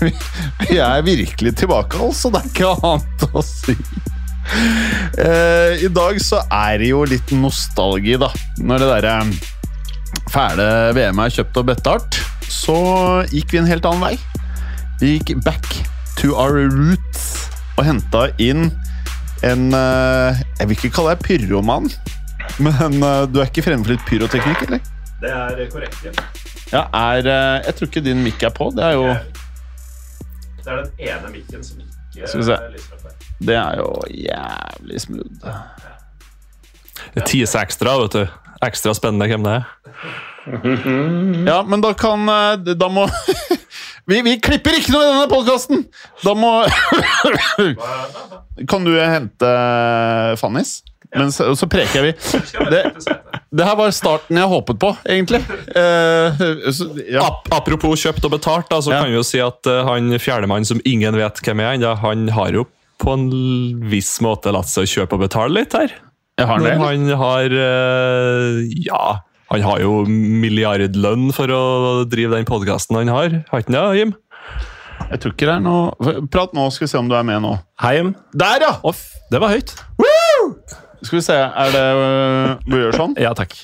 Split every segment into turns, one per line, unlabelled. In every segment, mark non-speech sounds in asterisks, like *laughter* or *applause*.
Vi er virkelig tilbake, altså. Det er ikke annet å si. Eh, I dag så er det jo litt nostalgi, da. Når det derre fæle VM er kjøpt og betalt, så gikk vi en helt annen vei. Vi gikk back to our roots og henta inn en eh, Jeg vil ikke kalle deg pyroman, men eh, du er ikke fremme for litt pyroteknikk, eller?
Det er korrekt. Ja.
Ja, er, eh, jeg tror ikke din mic er på. Det er jo,
Det er den ene mikken som ikke
Skal vi se.
er
det er jo jævlig smooth.
Tis ekstra, vet du. Ekstra spennende hvem det er.
Ja, men da kan eh, Da må *laughs* vi, vi klipper ikke noe i denne podkasten! Da må *laughs* Kan du hente Fannis? Men så, så preker vi. Det, det her var starten jeg håpet på, egentlig. Eh, så, ja.
Ap apropos kjøpt og betalt, da, så
Ja.
kan vi jo si at uh, han fjerdemann som ingen vet hvem er ennå, han har jo på en viss måte latt seg kjøpe og betale litt her.
Har
Når han har uh, Ja, han har jo milliardlønn for å drive den podkasten han har. Har ikke han det, Jim?
Jeg tror ikke det er noe Prat nå, skal vi se om du er med nå.
Heim.
Der, ja!
Off. Det var høyt.
Skal vi se, er det Må Vi gjør sånn?
Ja, takk.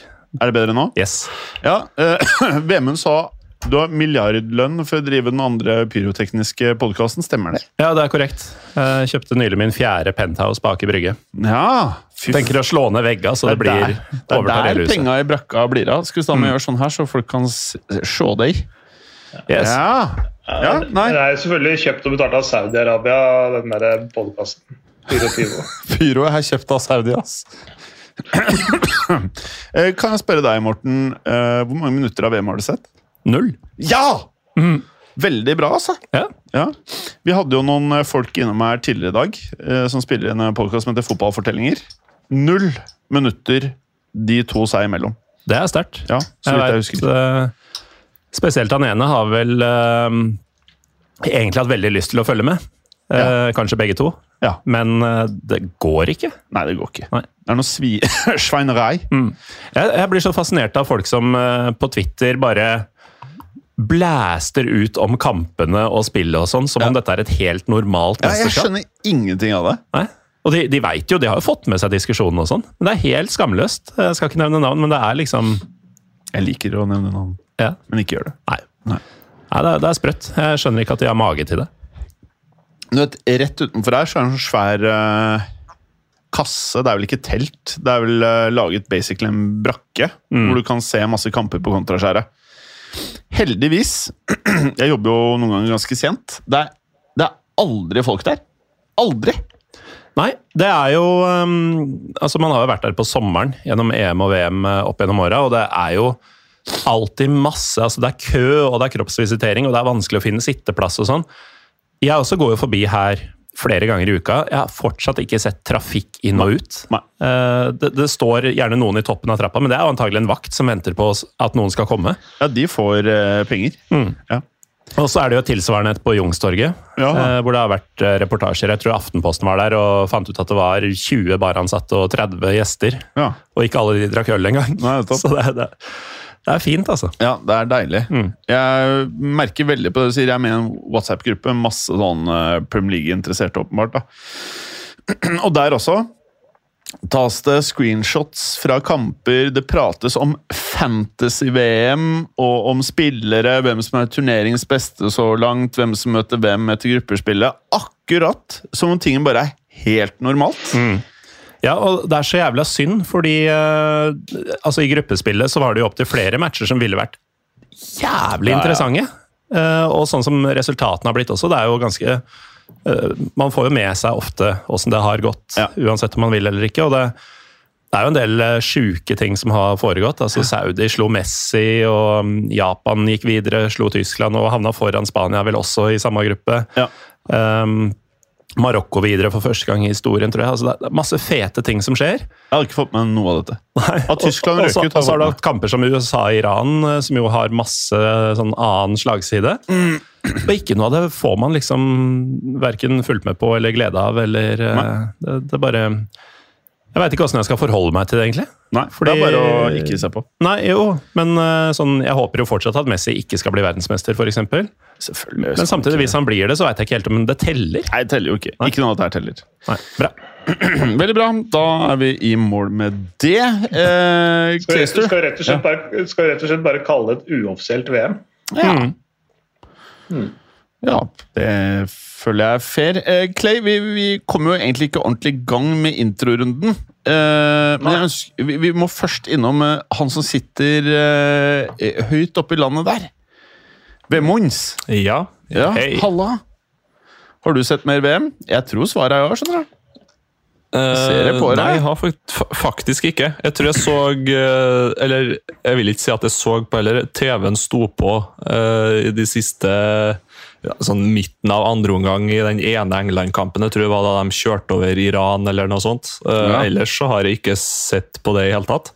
Er det bedre nå?
Yes.
Ja, uh, *clears throat* Vemund sa du har milliardlønn for å drive den andre pyrotekniske podkasten. Stemmer det?
Ja, det er korrekt. Jeg kjøpte nylig min fjerde penthouse på Aker Brygge.
Ja! Fy
Tenker å slå ned vegga, så det,
Det
blir
der, det er der penga i brakka blir av. Skal vi ta med gjøre sånn her, så folk kan se deg?
Yes.
Ja. ja, nei.
Det er selvfølgelig kjøpt og betalt av Saudi-Arabia, den der podkasten. 24.
Pyro *laughs* er kjøpt av Saudi, ass. *coughs* Eh, kan jeg spørre deg, Morten, eh, hvor mange minutter av VM har du sett?
Null.
Ja! Veldig bra, altså.
Ja.
Ja. Vi hadde jo noen eh, folk innom her tidligere i dag som spiller en podkast som heter Fotballfortellinger. Null minutter de to seg imellom.
Det er sterkt.
Ja, så vidt jeg husker.
spesielt han ene har vel uh, egentlig hatt veldig lyst til å følge med. Eh, Kanskje begge to.
Ja.
Men eh, det går ikke.
Nei, det går ikke.
Nei.
Det er noe svi... *laughs* sveineri.
Jeg, jeg blir så fascinert av folk som uh, på Twitter bare blæster ut om kampene og spillet og sånn, som om dette er et helt normalt
Ja, jeg skjønner ingenting av det.
Nei. Og de, de vet jo, de har jo fått med seg diskusjonen og sånn, men det er helt skamløst. Jeg skal ikke nevne navn, men det er liksom
Jeg liker å nevne navn,
Ja.
men ikke gjør det.
Nei.
Nei.
Nei, det, er- det er sprøtt. Jeg skjønner ikke at de har mage til det.
Du vet, Rett utenfor her så er det en sånn svær eh, kasse. Det er vel ikke telt. Det er vel eh, laget basically en brakke, hvor du kan se masse kamper på kontraskjæret. Heldigvis, *clears throat* jeg jobber jo noen ganger ganske sent, det er, det er aldri folk der. Aldri!
Nei, det er jo um, Altså, man har jo vært der på sommeren gjennom EM og VM opp gjennom åra, og det er jo alltid masse altså Det er kø, og det er kroppsvisitering, og det er vanskelig å finne sitteplass og sånn. Jeg også går jo forbi her flere ganger i uka. Jeg har fortsatt ikke sett trafikk inn og ut. Eh, Det, det står gjerne noen i toppen av trappa, men det er jo antagelig en vakt som venter på at noen skal komme.
Ja, de får penger. penger. Ja.
Og så er det jo tilsvarende på Youngstorget,
Ja.
eh, hvor det har vært eh, reportasjer. Jeg tror Aftenposten var der og fant ut at det var 20 baransatte og 30 gjester.
Ja.
Og ikke alle de drakk øl engang. *laughs* Så det, det, det er fint, altså.
Ja, det er deilig. Jeg merker veldig på det du sier. Jeg er med i en WhatsApp-gruppe. Masse sånn eh, Premier League-interesserte, åpenbart. da. *clears throat* Og der også tas det screenshots fra kamper. Det prates om fantasy-VM og om spillere. Hvem som er turneringens beste så langt, hvem som møter hvem etter gruppespillet. Akkurat som om tingen bare er helt normalt.
Ja, og det er så jævla synd, fordi uh, altså i gruppespillet så var det jo opptil flere matcher som ville vært jævlig
Ja,
interessante. Eh, og sånn som resultatene har blitt også, det er jo ganske uh, Man får jo med seg ofte åssen det har gått,
Ja.
uansett om man vil eller ikke. og det det er jo en del uh, sjuke ting som har foregått. altså Saudi slo Messi, og mm, Japan gikk videre, slo Tyskland og havna foran Spania vel også i samme gruppe.
Ja.
Um, Marokko videre for første gang i historien, tror jeg. Altså, det er masse fete ting som skjer.
Jeg har ikke fått med noe av dette. At Tyskland
Og- og
røk ut,
Og så har du hatt kamper som USA-Iran, eh, som jo har masse sånn annen slagside.
Mm.
Og ikke noe av det får man liksom verken fulgt med på eller glede av, eller eh,
Nei.
det, det bare Jeg veit ikke åssen jeg skal forholde meg til det, egentlig.
Nei,
Fordi-
det er bare å ikke se på.
Nei, jo, men eh, sånn, jeg håper jo fortsatt at Messi ikke skal bli verdensmester, f.eks.
Selvfølgelig.
Men samtidig, hvis han blir det, så veit jeg ikke helt om det teller.
Nei, det teller jo ikke. Ikke noe av dette her teller.
Nei, bra. *clears throat*
Veldig bra. Da er vi i mål med det. Eh,
Skal, skal, rett og slett bare, skal rett og slett bare kalle det et uoffisielt VM?
Ja. Ja, det føler jeg er fair. Eh, Clay, vi, vi kommer jo egentlig ikke ordentlig i gang med introrunden. Eh, men jeg ønsker, vi, vi må først innom eh, han som sitter eh, høyt oppe i landet der. Ved Mons.
Ja.
Ja,
Hei.
halla. Har du sett mer VM? Jeg tror svaret er ja. skjønner du. ser jeg på
Eh,
deg.
Nei, jeg har fakt faktisk ikke. Jeg tror jeg så eh, Eller jeg vil ikke si at jeg så på heller. TV-en sto på uh, i de siste ja, sånn midten av andre omgang i den ene England-kampen. Jeg tror det var da de kjørte over Iran eller noe sånt. Uh,
Ja.
Ellers så har jeg ikke sett på det i hele tatt.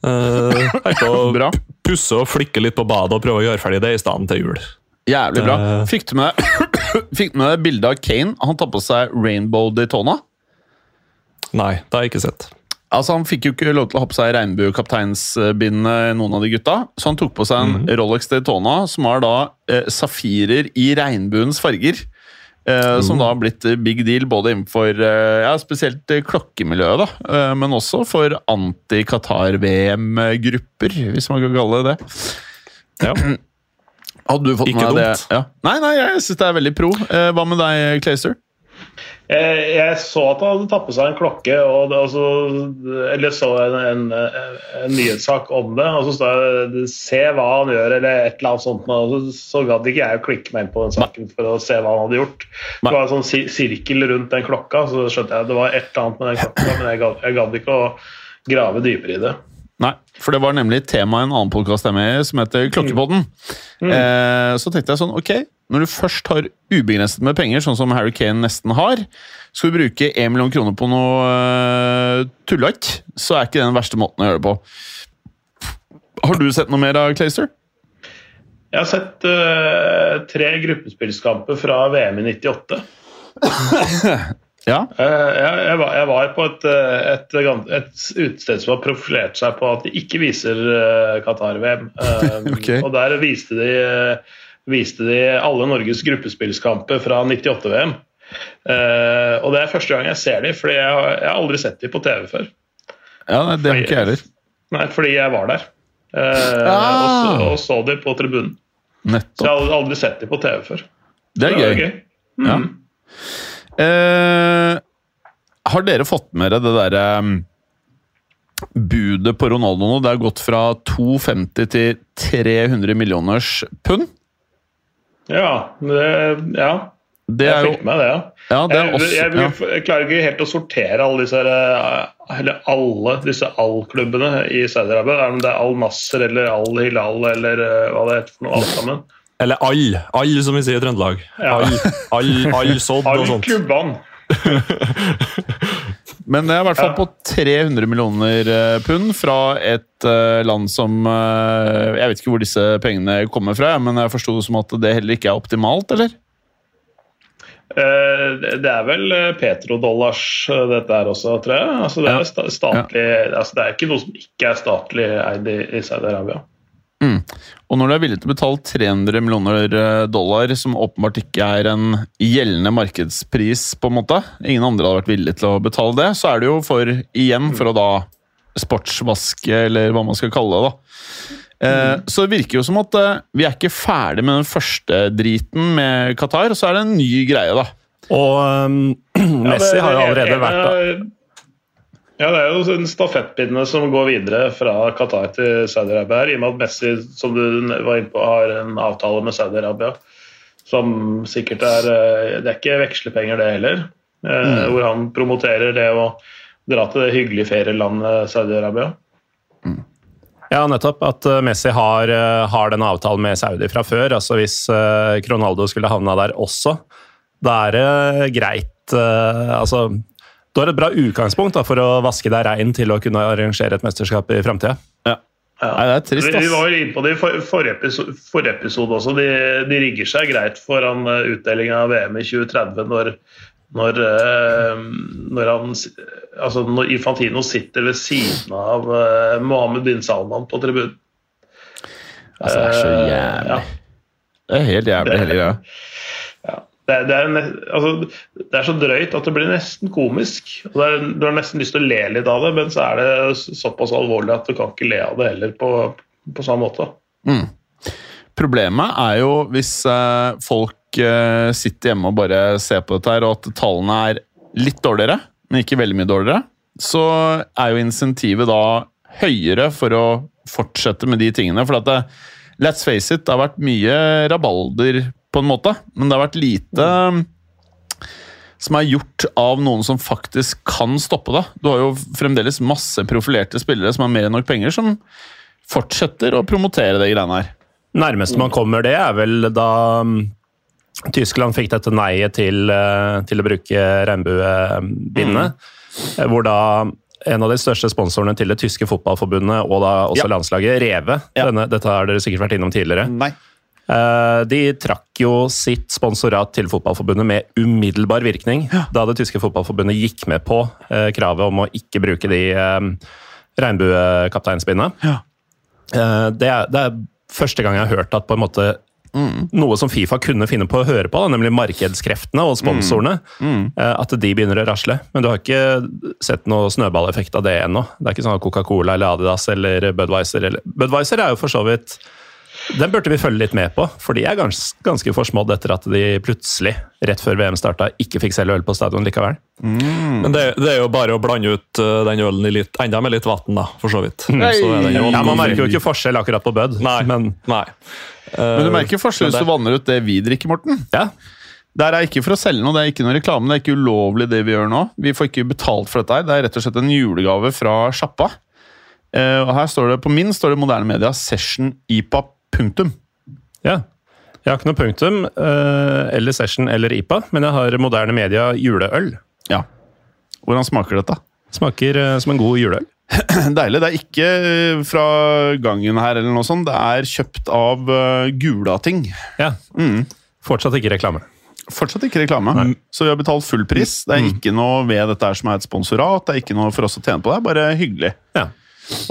Uh, jeg kan *laughs* pusse og flikke litt på badet og prøve å gjøre ferdig det i stedet til jul.
Jævlig bra.
Eh.
Fikk du med *coughs* Fikk med deg bildet av Kane? Han tar på seg Rainbow Daytona.
Nei, det har jeg ikke sett.
Altså Han fikk jo ikke lov til å ha på seg regnbuekapteinsbindet, noen av de gutta. Så han tok på seg en Rolex Daytona, som har da eh, safirer i regnbuens farger. Eh, Som da har blitt eh, big deal både innenfor eh, ja, spesielt eh, klokkemiljøet, da, eh, men også for anti-Qatar-VM-grupper, hvis man kan kalle det det.
Ja. *clears throat*
Hadde du fått
Ikke
med
dumt.
det? Ja. Nei, nei, jeg syns det er veldig pro. Eh, Hva med deg, Clayster?
Jeg, jeg så at han hadde tatt på seg en klokke, og altså, eller så en, en, en nyhetssak om det. Og så sa det 'se hva han gjør', eller et eller annet sånt. Og så, så gadd ikke jeg å klikke meg inn på den saken for å se hva han hadde gjort. Det var en sånn sirkel rundt den klokka, så skjønte jeg at det var et eller annet med den klokka, men jeg gadd, jeg gadd ikke å grave dypere i det.
Nei, for det var nemlig tema i en annen podkast jeg med som heter Klokkepodden. Eh, så tenkte jeg sånn, ok, når du først har ubegrenset med penger, sånn som Harry Kane nesten har, skal du bruke 1 million kroner på noe uh, tullete, så er ikke det den verste måten å gjøre det på. Har du sett noe mer av Clayster?
Jeg har sett uh, tre gruppespillskamper fra VM i 98. *laughs*
Ja.
Eh, Jeg, var, på et, eh, et, et utested som har profilert seg på at de ikke viser eh, Qatar-VM. *laughs*
okay.
Og der viste de, viste de alle Norges gruppespillskamper fra 98-VM. Eh, og det er første gang jeg ser de, fordi jeg, jeg har aldri sett de på TV før.
ja, nei, det har ikke jeg heller.
Nei, fordi jeg var der.
Ah.
og, så, og så de på tribunen. Så jeg har aldri, sett de på TV før.
Det er
Så
gøy.
Mm.
Ja. Eh, har dere fått med dere det derre um, budet på Ronaldo nå? Det har gått fra 250 til 300 millioners pund.
Ja, det, ja.
Det
jeg
er jo
fikk med det, ja.
Ja, det er
jeg,
også
jeg,
ja.
jeg, klarer ikke helt å sortere alle disse eh, eller alle disse all-klubbene i Saudi-Arabia. Om det er Al-Nasser eller Al-Hilal eller eh, hva det heter for noe, alt sammen.
Eller all, all som vi sier i Trøndelag.
Ja.
All, all, all sådd og sånt.
Al-Klubbene. *laughs*
Men det er i hvert fall
Ja.
på 300 millioner eh, pund fra et eh, land som eh, Jeg vet ikke hvor disse pengene kommer fra, men jeg forsto det som at det heller ikke er optimalt, eller?
Eh, det er vel petrodollars dette her også, tror jeg. Altså, det, er sta statlig, altså, det er ikke noe som ikke er statlig eid i, i Saudi-Arabia.
Og når du er villig til å betale 300 millioner eh, dollar, som åpenbart ikke er en gjeldende markedspris, på en måte Ingen andre hadde vært villige til å betale det. Så er det jo for, igjen, for å da sportsvaske, eller hva man skal kalle det. da. Eh, så det virker jo som at eh, vi er ikke ferdig med den første driten med Qatar, og så er det en ny greie, da.
Og *clears throat* um,
Ja,
Messi
det-
har jo allerede vært da.
Eh, Ja, det er jo en stafettpinne som går videre fra Qatar til Saudi-Arabia. her, I og med at Messi som du var inne på, har en avtale med Saudi-Arabia. Som sikkert er eh, Det er ikke vekslepenger, det heller. Mm. Hvor han promoterer det å dra til det hyggelige ferielandet Saudi-Arabia.
Ja, nettopp. At eh, Messi har, eh, har den avtalen med Saudi fra før. altså Hvis Cronaldo Ronaldo skulle havna der også, da er det greit eh, altså, Du har et bra utgangspunkt da, for å vaske deg rein til å kunne arrangere et mesterskap i framtida.
Nei, det er trist,
Vi, vi var jo inne på det i for, forrige, episode, forrige episode også. De, de rigger seg greit foran uh, utdelinga av VM i 2030 når, når, eh, når han Altså når Infantino sitter ved siden av uh, Mohammed bin Salman på tribunen.
Altså, det er så
Eh,
jævlig.
ja.
Det er helt jævlig, hele greia. *laughs*
Det, er- det, er altså, det er så drøyt at det blir nesten komisk. Og er, du har nesten lyst til å le litt av det, men så er det såpass alvorlig at du kan ikke le av det heller på, på samme måte.
Problemet er jo hvis eh, folk eh, sitter hjemme og bare ser på dette her, og at tallene er litt dårligere, men ikke veldig mye dårligere, så er jo insentivet da høyere for å fortsette med de tingene. For at det, let's face it, det har vært mye rabalder på en måte, men det har vært lite eh, som er gjort av noen som faktisk kan stoppe det. Du har jo fremdeles masse profilerte spillere som har mer enn nok penger, som fortsetter å promotere de greiene her.
Nærmeste man kommer det, er vel da mm, Tyskland fikk dette neiet til, eh, til å bruke regnbuebindet. Mm. Hvor da en av de største sponsorene til det tyske fotballforbundet og da også
Ja.
landslaget, Reve
Ja.
denne, Dette har dere sikkert vært innom tidligere.
Nei.
Eh, De trakk jo sitt sponsorat til fotballforbundet med umiddelbar virkning da det tyske fotballforbundet gikk med på eh, kravet om å ikke bruke de regnbuekapteinspinnene. regnbuekapteinsbindene.
Ja.
Eh, Det, er- det er første gang jeg har hørt at på en måte noe som Fifa kunne finne på å høre på, da, nemlig markedskreftene og sponsorene, eh, at de begynner å rasle. Men du har ikke sett noe snøballeffekt av det ennå. Det er ikke sånn at Coca-Cola eller Adidas eller Budwiser eller Budwiser er jo for så vidt den burde vi følge litt med på, for de er gans, ganske forsmådd etter at de plutselig, rett før VM starta, ikke fikk selge øl på stadion likevel.
Men det, det er jo bare å blande ut eh, den ølen i litt, enda med litt vann, da, for så vidt. Så er jo
Ja, Man merker jo ikke forskjell akkurat på Bud,
Nei.
men
Nei.
Men du merker forskjell hvis du vanner ut det vi drikker, Morten.
ja.
Det er ikke for å selge noe, det er ikke noe reklame, det er ikke ulovlig det vi gjør nå. Vi får ikke betalt for dette her. Det er rett og slett en julegave fra sjappa. Uh, og her står det, På min står det moderne media session IPA punktum.
ja. Jeg har ikke noe punktum, eh, eller Session eller IPA, men jeg har moderne media juleøl.
Ja. Hvordan smaker dette?
Smaker eh, som en god juleøl. *clears throat*
Deilig. Det er ikke eh, fra gangen her, eller noe sånt. Det er kjøpt av Gulating.
Ja. Fortsatt ikke reklame.
Fortsatt ikke reklame. Så vi har betalt full pris. Det er ikke noe ved dette her som er et sponsorat. Det er ikke noe for oss å tjene på det. er Bare hyggelig.
Ja.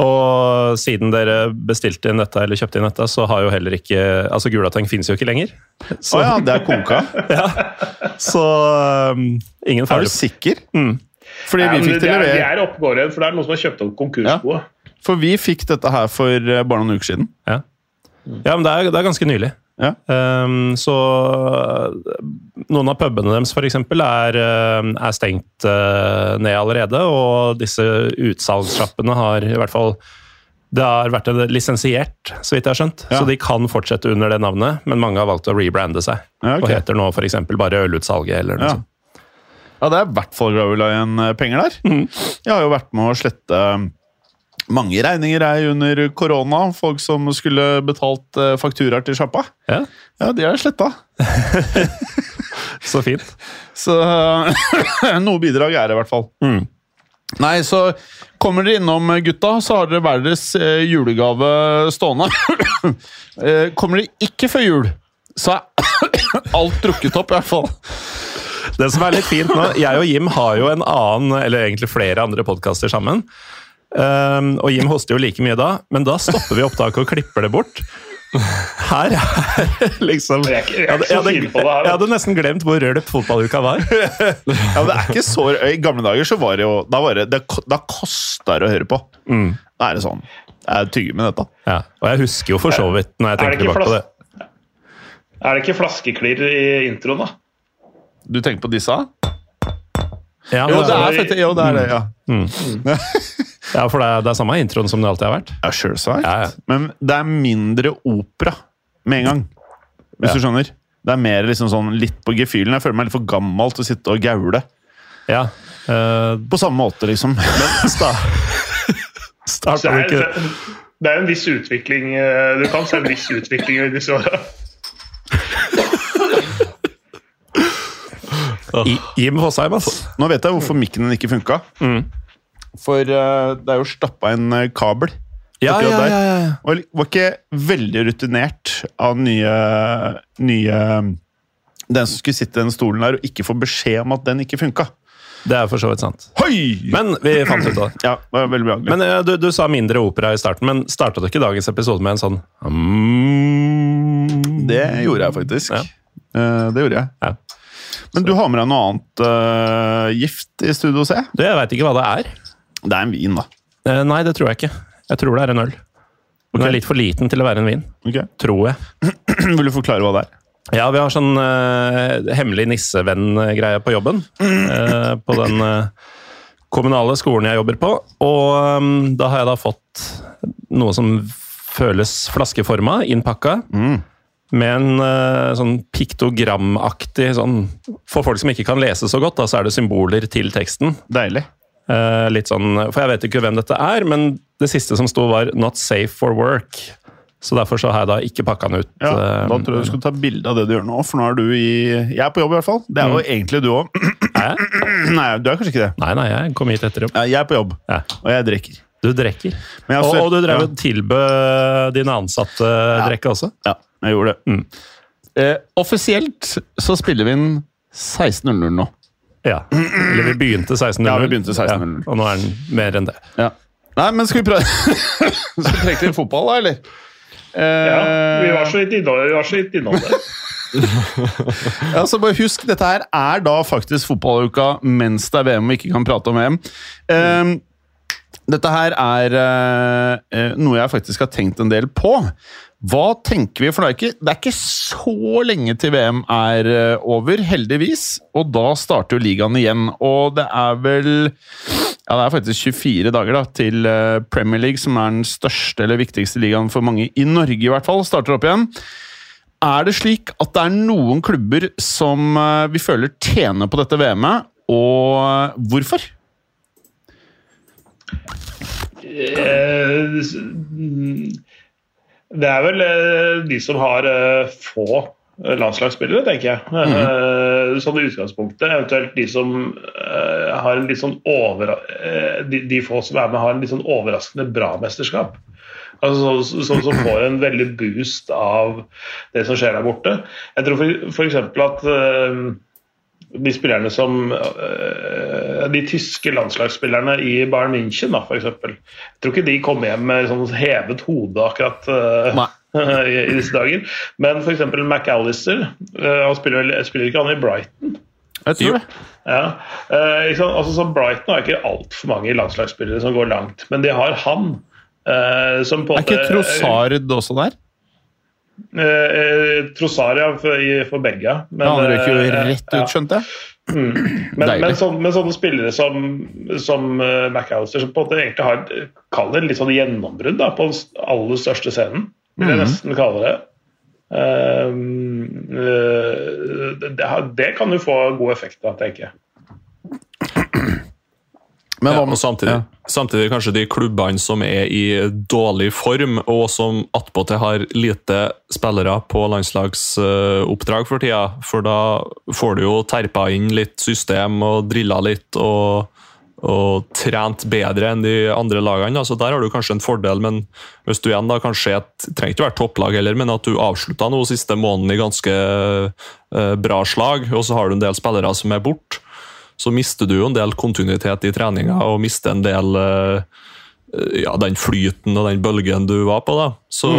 Og siden dere bestilte inn dette, eller kjøpte inn dette, så har jo heller ikke Altså, Gulating finnes jo ikke lenger.
Å ja, det er konka. *laughs*
Så um, ingen
Er du sikker? Fordi
Ja,
vi fikk
det
til
er, det
levere
er oppegående, for det er noen som har kjøpt opp konkursboet.
For vi fikk dette her for eh, bare noen uker siden.
Ja. ja, men det er, det er ganske nylig.
Ja.
Um, så noen av pubene deres eksempel er, uh, er stengt uh, ned allerede, og disse utsalgssjappene har i hvert fall det har vært lisensiert, så vidt jeg har skjønt.
Ja.
Så de kan fortsette under det navnet, men mange har valgt å rebrande seg.
Ja, okay.
Og heter nå f.eks. bare Ølutsalget eller noe
Ja.
sånt.
Ja, det er i hvert fall glad igjen eh, penger der. Jeg har jo vært med å slette eh, mange regninger er under korona. Folk som skulle betalt eh, fakturaer til sjappa.
Ja,
Ja, de er sletta. *laughs*
så fint.
Så *laughs* noe bidrag er det i hvert fall.
Mm.
Nei, så kommer dere innom, gutta, så har dere hver deres eh, julegave stående. *coughs* Eh, kommer dere ikke før jul, så er *coughs* alt drukket opp, i hvert fall.
Det som er litt fint nå, jeg og Jim har jo en annen, eller egentlig flere andre podkaster sammen. Um, og Jim hoster jo like mye da, men da stopper vi opptaket og klipper det bort. Her er *laughs* liksom
Jeg er jeg
jeg hadde, jeg hadde nesten glemt hvor rølp fotballuka var. *laughs*
Ja, men det er ikke så I gamle dager så var det jo Da, var det, det, da kosta det å høre på.
Mm.
Da er det sånn. Jeg tygger med dette.
Ja, og jeg husker jo for så vidt, når jeg
Er
tenker tilbake på det.
Er det ikke flaskeklirr i introen, da?
Du tenker på disse?
Ja,
Jo, det
det
er jo, det er det, ja. *laughs*
ja, for det er, det er samme introen som det alltid har vært.
Ja, selvsagt.
Ja, ja.
Men det er mindre opera med en gang. Hvis
Ja.
du skjønner. Det er mer liksom sånn litt på gefühlen. Jeg føler meg litt for gammel til å sitte og gaule.
Ja. Uh,
På samme måte, liksom.
sta *laughs* starta du ikke
det er en viss utvikling eh, Du kan se en viss utvikling i disse åra.
Jim Fosheim, ass.
Nå vet jeg hvorfor mikken din ikke funka. For uh, det er jo stappa en eh, kabel.
Ja, ja, ja, ja.
Og var ikke veldig rutinert av nye, nye Den som skulle sitte i den stolen der og ikke få beskjed om at den ikke funka.
Det er for så vidt sant.
Hoi!
Men vi fant ut av det.
ja, det var veldig bra.
Men uh, du, du sa mindre opera i starten, men starta du ikke dagens episode med en sånn mm,
det gjorde jeg faktisk. Eh, det gjorde jeg.
Ja.
Men du har med deg noe annet uh, gift i studio, C?
Du, jeg veit ikke hva det er.
Det er en vin, da.
Eh, nei, det tror jeg ikke. Jeg tror det er en øl. Den er litt for liten til å være en vin.
Ok.
Tror jeg. *clears throat*
Vil du forklare hva det er?
Ja, vi har sånn eh, hemmelig nissevenn-greie på jobben. *clears throat* eh, på den eh, kommunale skolen jeg jobber på. Og eh, da har jeg da fått noe som føles flaskeforma, innpakka. Med en eh, sånn piktogramaktig sånn For folk som ikke kan lese så godt, da, så er det symboler til teksten.
Deilig.
Eh, litt sånn, For jeg vet ikke hvem dette er, men det siste som sto, var 'not safe for work'. Så derfor så har jeg da ikke pakka den ut.
Ja,
eh,
Da tror jeg du skal ta bilde av det du gjør nå, for nå er du i Jeg er på jobb, i hvert fall. Det er jo egentlig du òg. *clears throat* Nei, du er kanskje ikke det.
Nei, nei, jeg kom hit etter jobb.
Ja, Jeg er på jobb,
Ja.
og jeg drikker.
Du drikker. Og, og du drev
ja.
tilbød dine ansatte drikke også?
Ja, jeg gjorde det. Eh, offisielt så spiller vi inn 16.00 nå.
Ja. Eller vi begynte 16.00.
Ja, vi begynte 16.00.
og nå er den mer enn det.
Ja. Nei, men skal vi prøve *laughs* Skal vi preke litt fotball, da, eller? Eh,
Ja, vi var så vidt innom, vi var så vidt innom det.
Ja, så bare husk, dette her er da faktisk fotballuka mens det er VM og ikke kan prate om VM. Ehm, dette her er eh, noe jeg faktisk har tenkt en del på. Hva tenker vi? For det er ikke, det er ikke så lenge til VM er eh, over, heldigvis. Og da starter jo ligaen igjen. Og det er vel ja, det er faktisk 24 dager da, til Premier League, som er den største eller viktigste ligaen for mange i Norge, i hvert fall, starter opp igjen. Er det slik at det er noen klubber som vi føler tjener på dette VM-et, og hvorfor?
Eh, mm, Det er vel eh, de som har eh, få landslagsspillere, tenker jeg. Eh, Sånn i utgangspunktet. Eventuelt de som har en litt sånn over... De, de få som er med, har en litt sånn overraskende bra mesterskap. Altså, så- så- Som får en veldig boost av det som skjer der borte. Jeg tror f.eks. at de spillerne som øh, De tyske landslagsspillerne i Bayern München, da, f.eks. Jeg tror ikke de kommer hjem med sånn hevet hode akkurat øh, *laughs* i, disse dager. Men f.eks. McAllister øh, han spiller, spiller ikke han i Brighton?
Jeg tror det.
Ja, eh, altså, så Brighton har ikke altfor mange landslagsspillere som går langt, men de har han. eh, som på
Er ikke Trossard også der?
Eh, Trosaria for, for begge. Men,
Ja, han røk jo
eh,
rett
ja.
ut, skjønte jeg. *clears throat*
Men, men, sånn, men sånne spillere som, som uh, McAllister, som på en måte egentlig har Kall det litt sånn gjennombrudd da, på den aller største scenen, vil jeg
Mhm.
nesten kalle det. Uh, uh, det, det kan jo få god effekt da, tenker jeg. *clears throat*
Men
Ja, samtidig,
Ja.
samtidig kanskje de klubbene som er i dårlig form, og som attpåtil har lite spillere på landslagsoppdrag for tida. For da får du jo terpa inn litt system og drilla litt og, og trent bedre enn de andre lagene. Altså der har du kanskje en fordel, men hvis du igjen da kanskje et, trenger ikke være topplag heller, men at du avslutta nå siste måneden i ganske eh, bra slag, og så har du en del spillere som er borte så mister du jo en del kontinuitet i treninga og mister en del eh, ja, den flyten og den bølgen du var på. da. Så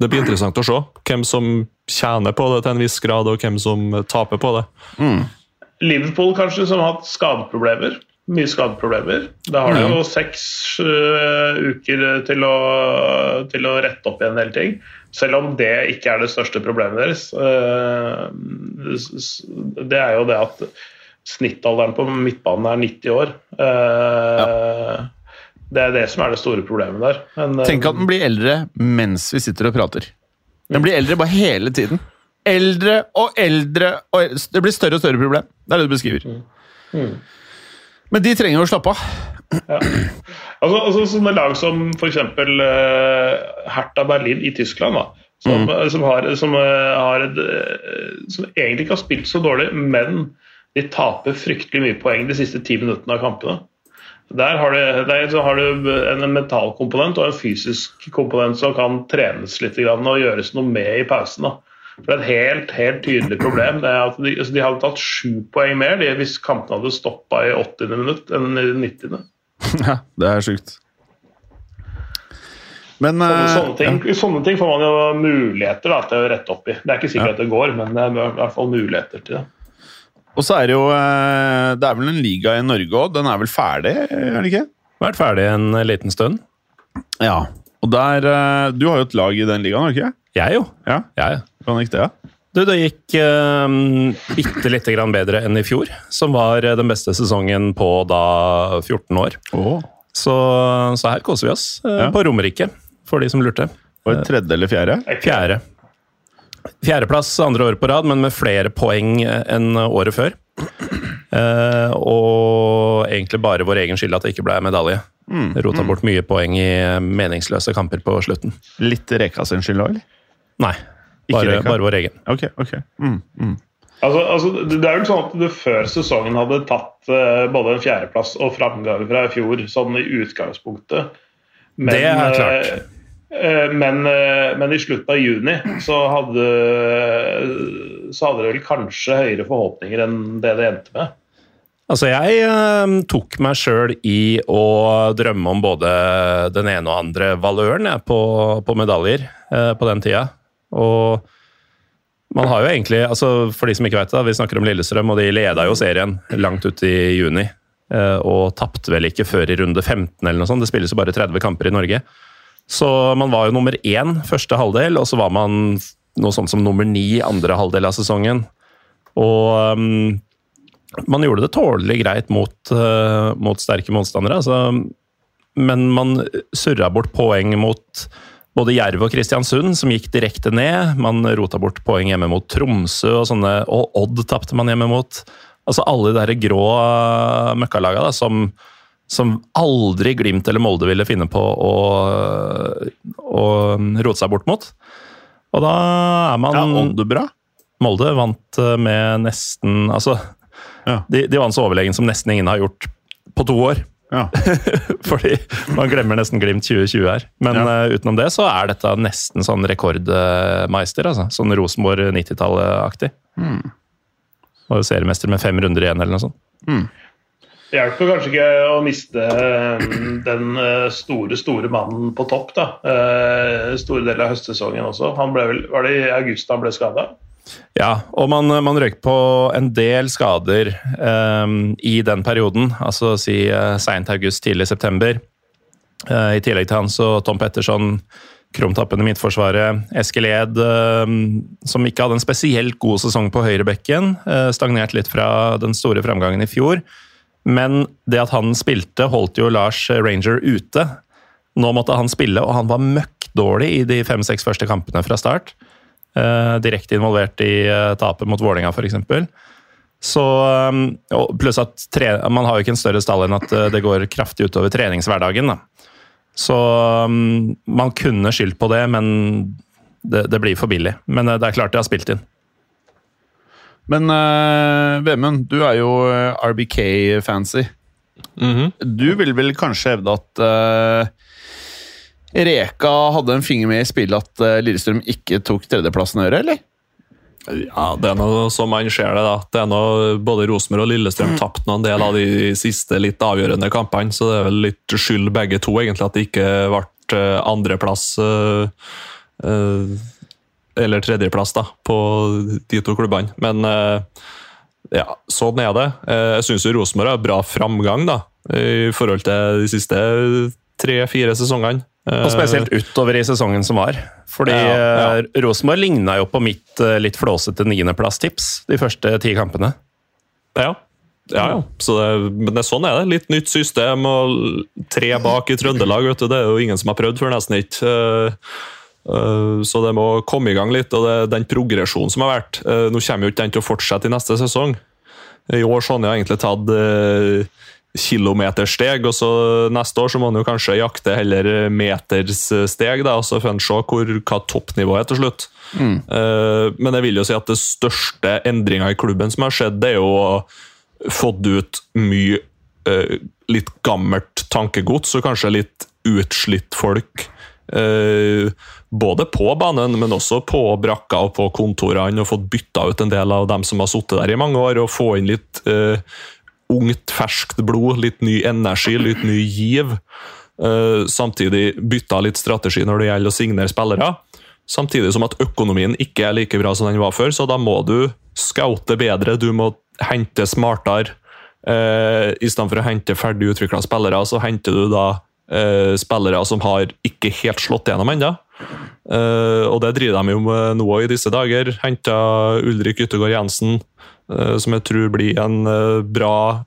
det blir interessant å se hvem som tjener på det til en viss grad, og hvem som taper på det.
Liverpool kanskje, som har hatt skadeproblemer. Mye skadeproblemer. Da har de jo seks uh, uker til å, til å rette opp igjen en del ting. Selv om det ikke er det største problemet deres. S- det er jo det at snittalderen på midtbanen er 90 år. Ja. Det er det som er det store problemet der. Men, eh,
Tenk at den blir eldre mens vi sitter og prater. Den blir eldre bare hele tiden. Eldre og eldre og eldre. Det blir større og større problem. Det er det du beskriver. Men de trenger jo å slappe av.
Altså, altså sånne lag som f.eks. Uh, Hertha Berlin i Tyskland, da, som, som, har, som, uh, har et, eh, som egentlig ikke har spilt så dårlig, men de taper fryktelig mye poeng de siste ti minuttene av kampene. Der har, du, der så har du en mental komponent og en fysisk komponent som kan trenes litt grann, og gjøres noe med i pausen. da. For Det er et helt, helt tydelig problem. Det er at de, altså de hadde tatt sju poeng mer de, hvis kampene hadde stoppa i 80. minutt enn i 90. *laughs*
Ja, det er sjukt. Men
Sånne,
eh,
sånne, ting, sånne ting får man jo muligheter da, til å rette opp i. Det er ikke sikkert
Ja.
at det går, men det er i hvert fall muligheter til det.
Og så er det jo eh, Det er vel en liga i Norge òg. Den er vel ferdig, er den ikke?
Vært ferdig en liten stund.
Ja. Og der eh, Du har jo et lag i den ligaen, har du ikke?
Jeg, jo.
Ja.
Jeg, ja.
Hvordan gikk det? Ja?
Du, det gikk um, bitte lite grann bedre enn i fjor, som var eh, den beste sesongen på da 14 år. Så, så her koser vi oss eh,
Ja.
på Romerike, for de som lurte.
Var det tredje eller fjerde?
Fjerde. Fjerdeplass andre året på rad, men med flere poeng eh, enn året før. Uh, og egentlig bare vår egen skyld at det ikke ble medalje. Rota bort mye poeng i meningsløse kamper på slutten.
Litt Reka sin skyld òg, eller?
Nei, bare, bare vår egen.
Ok, ok. Mm, mm.
Altså, altså, det er vel sånn at du før sesongen hadde tatt uh, både en fjerdeplass og framgang fra i fjor, sånn i utgangspunktet. Men,
Det er klart.
Eh, men, eh, men i slutten av juni så hadde, så hadde det vel kanskje høyere forhåpninger enn det det endte med.
Altså, jeg eh, tok meg sjøl i å drømme om både den ene og andre valøren jeg, på, på medaljer på den tida. Og man har jo egentlig, altså for de som ikke vet det, vi snakker om Lillestrøm, og de leda jo serien langt ut i juni. Og tapte vel ikke før i runde 15 eller noe sånt. Det spilles jo bare 30 kamper i Norge. Så man var jo nummer én første halvdel, og så var man noe sånt som nummer ni andre halvdel av sesongen. Og um, man gjorde det tålelig greit mot, uh, mot sterke motstandere. Altså, men man surra bort poeng mot både Jerv og Kristiansund, som gikk direkte ned. Man rota bort poeng hjemme mot Tromsø, og, sånne, og Odd tapte man hjemme mot. Altså alle de grå eh, møkkalaga da, som, som aldri Glimt eller Molde ville finne på å, å rote seg bort mot. Og da er man
Ja, Odd bra.
Molde vant eh, med nesten Altså,
Ja.
de, de vant så overlegen som nesten ingen har gjort på to år.
Ja. *laughs*
Fordi man glemmer nesten Glimt 2020 her. Men
Ja.
uh, utenom det så er dette nesten sånn rekordmeister. altså. Sånn Rosenborg 90-tallet-aktig.
Mm.
Var jo seriemester med fem runder igjen, eller noe sånt.
Det hjelper kanskje ikke å miste eh, den eh, store, store mannen på topp. da. Eh, Store deler av høstsesongen også. Han ble vel, Var det i august han ble skada?
Ja, og man, man røyk på en del skader um, i den perioden. Altså si uh, seint august, tidlig september. Uh, I tillegg til han så Tom Petterson, krumtappen i midtforsvaret. Eskil Ed, uh, som ikke hadde en spesielt god sesong på høyrebekken. Uh, stagnert litt fra den store framgangen i fjor. Men det at han spilte, holdt jo Lars Ranger ute. Nå måtte han spille, og han var møkkdårlig i de fem-seks første kampene fra start. Eh, direkte involvert i eh, tapet mot Vålinga f.eks. Så, um, pluss at tre, man har jo ikke en større stall enn at eh, det går kraftig utover treningshverdagen. Da. Så man kunne skyldt på det, men det, det blir for billig. Men eh, det er klart det har spilt inn.
Men uh, Vemund, du er jo eh, RBK-fancy.
Mhm.
Du vil vel kanskje hevde at uh, Reka hadde en finger med i spillet at uh, Lillestrøm ikke tok tredjeplassen i øret, eller?
Ja, det er noe som man ser det. da. Det er noe, Både Rosenborg og Lillestrøm tapte noen del av de siste litt avgjørende kampene, så det er vel litt skyld begge to, egentlig, at det ikke ble andreplass Uh, eh, eller tredjeplass da, på de to klubbene. Men eh, ja, sånn er det. Eh, Jeg syns Rosenborg har bra framgang da, i forhold til de siste tre-fire sesongene. Eh,
Og spesielt utover i sesongen som var. Fordi
Ja, ja.
Rosenborg ligna jo på mitt litt flåsete niendeplass-tips de første ti kampene.
Ja. Ja, ja. Så det, men det, sånn er det. Litt nytt system og tre bak i Trøndelag. vet du, Det er jo ingen som har prøvd før, nesten ikke. Uh, så det må komme i gang litt. Og det, den progresjonen som har vært uh, Nå kommer jo ikke den til å fortsette i neste sesong. I år så har egentlig tatt kilometersteg, og så neste år så må han jo kanskje jakte heller meterssteg, da, så får han se hvor, hva toppnivået er til slutt. Mm. men jeg vil jo si at det største endringa i klubben som har skjedd, det er jo fått ut mye litt gammelt tankegods og kanskje litt utslitt folk. Uh, både på banen, men også på brakka og på kontorene. Og fått bytta ut en del av dem som har sittet der i mange år, og få inn litt uh, ungt, ferskt blod, litt ny energi, litt ny giv. samtidig bytta litt strategi når det gjelder å signere spillere. Samtidig som at økonomien ikke er like bra som den var før, så da må du scoute bedre. Du må hente smartere. Uh, I stedet for å hente ferdig utvikla spillere, så henter du da uh, spillere som har ikke helt slått gjennom ennå. Uh, og det driver de jo med nå i disse dager. Henta Ulrik Yttergård Jensen, uh, som jeg tror blir en uh, bra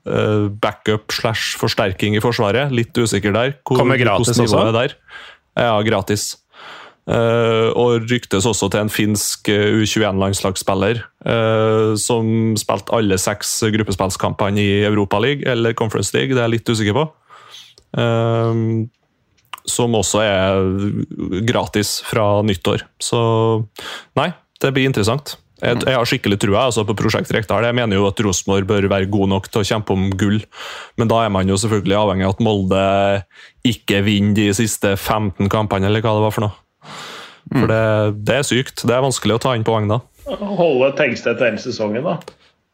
backup slash forsterking i Forsvaret. Litt usikker der.
Hvor, Kommer gratis også? Der.
Ja, gratis. Og ryktes også til en finsk eh, U21-landslagsspiller uh, som spilte alle seks gruppespillskampene i Europaligaen eller Conference League, det er jeg litt usikker på. Uh, som også er gratis fra nyttår. Så nei, det blir interessant. Jeg, jeg har skikkelig trua altså, på Prosjekt Rekdal. Jeg mener jo at Rosenborg bør være god nok til å kjempe om gull, men da er man jo selvfølgelig avhengig av at Molde ikke vinner de siste 15 kampene, eller hva det var for noe. For det, det, er sykt. Det er vanskelig å ta inn på da.
Holde Tengstedt hele sesongen, da?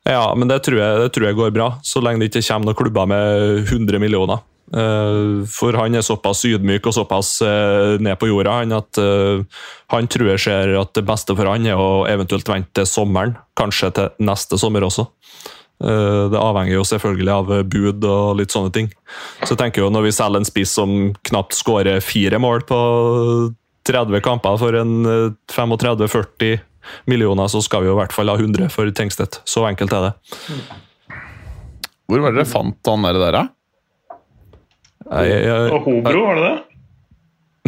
Ja, men det tror, jeg, det tror, jeg, går bra. Så lenge det ikke kommer noen klubber med 100 millioner. Eh, for han er såpass ydmyk og såpass eh, ned på jorda han at eh, han tror jeg ser at det beste for han er å eventuelt vente til sommeren. Kanskje til neste sommer også. Det avhenger jo selvfølgelig av bud og litt sånne ting. Så jeg tenker jo når vi selger en spiss som knapt skårer fire mål på 30 kamper for en 35-40 eh, millioner, så skal vi jo i hvert fall ha 100 for Tengstedt. Så enkelt er det.
Hvor var det dere fant han der, da?
Og Hobro, var det det?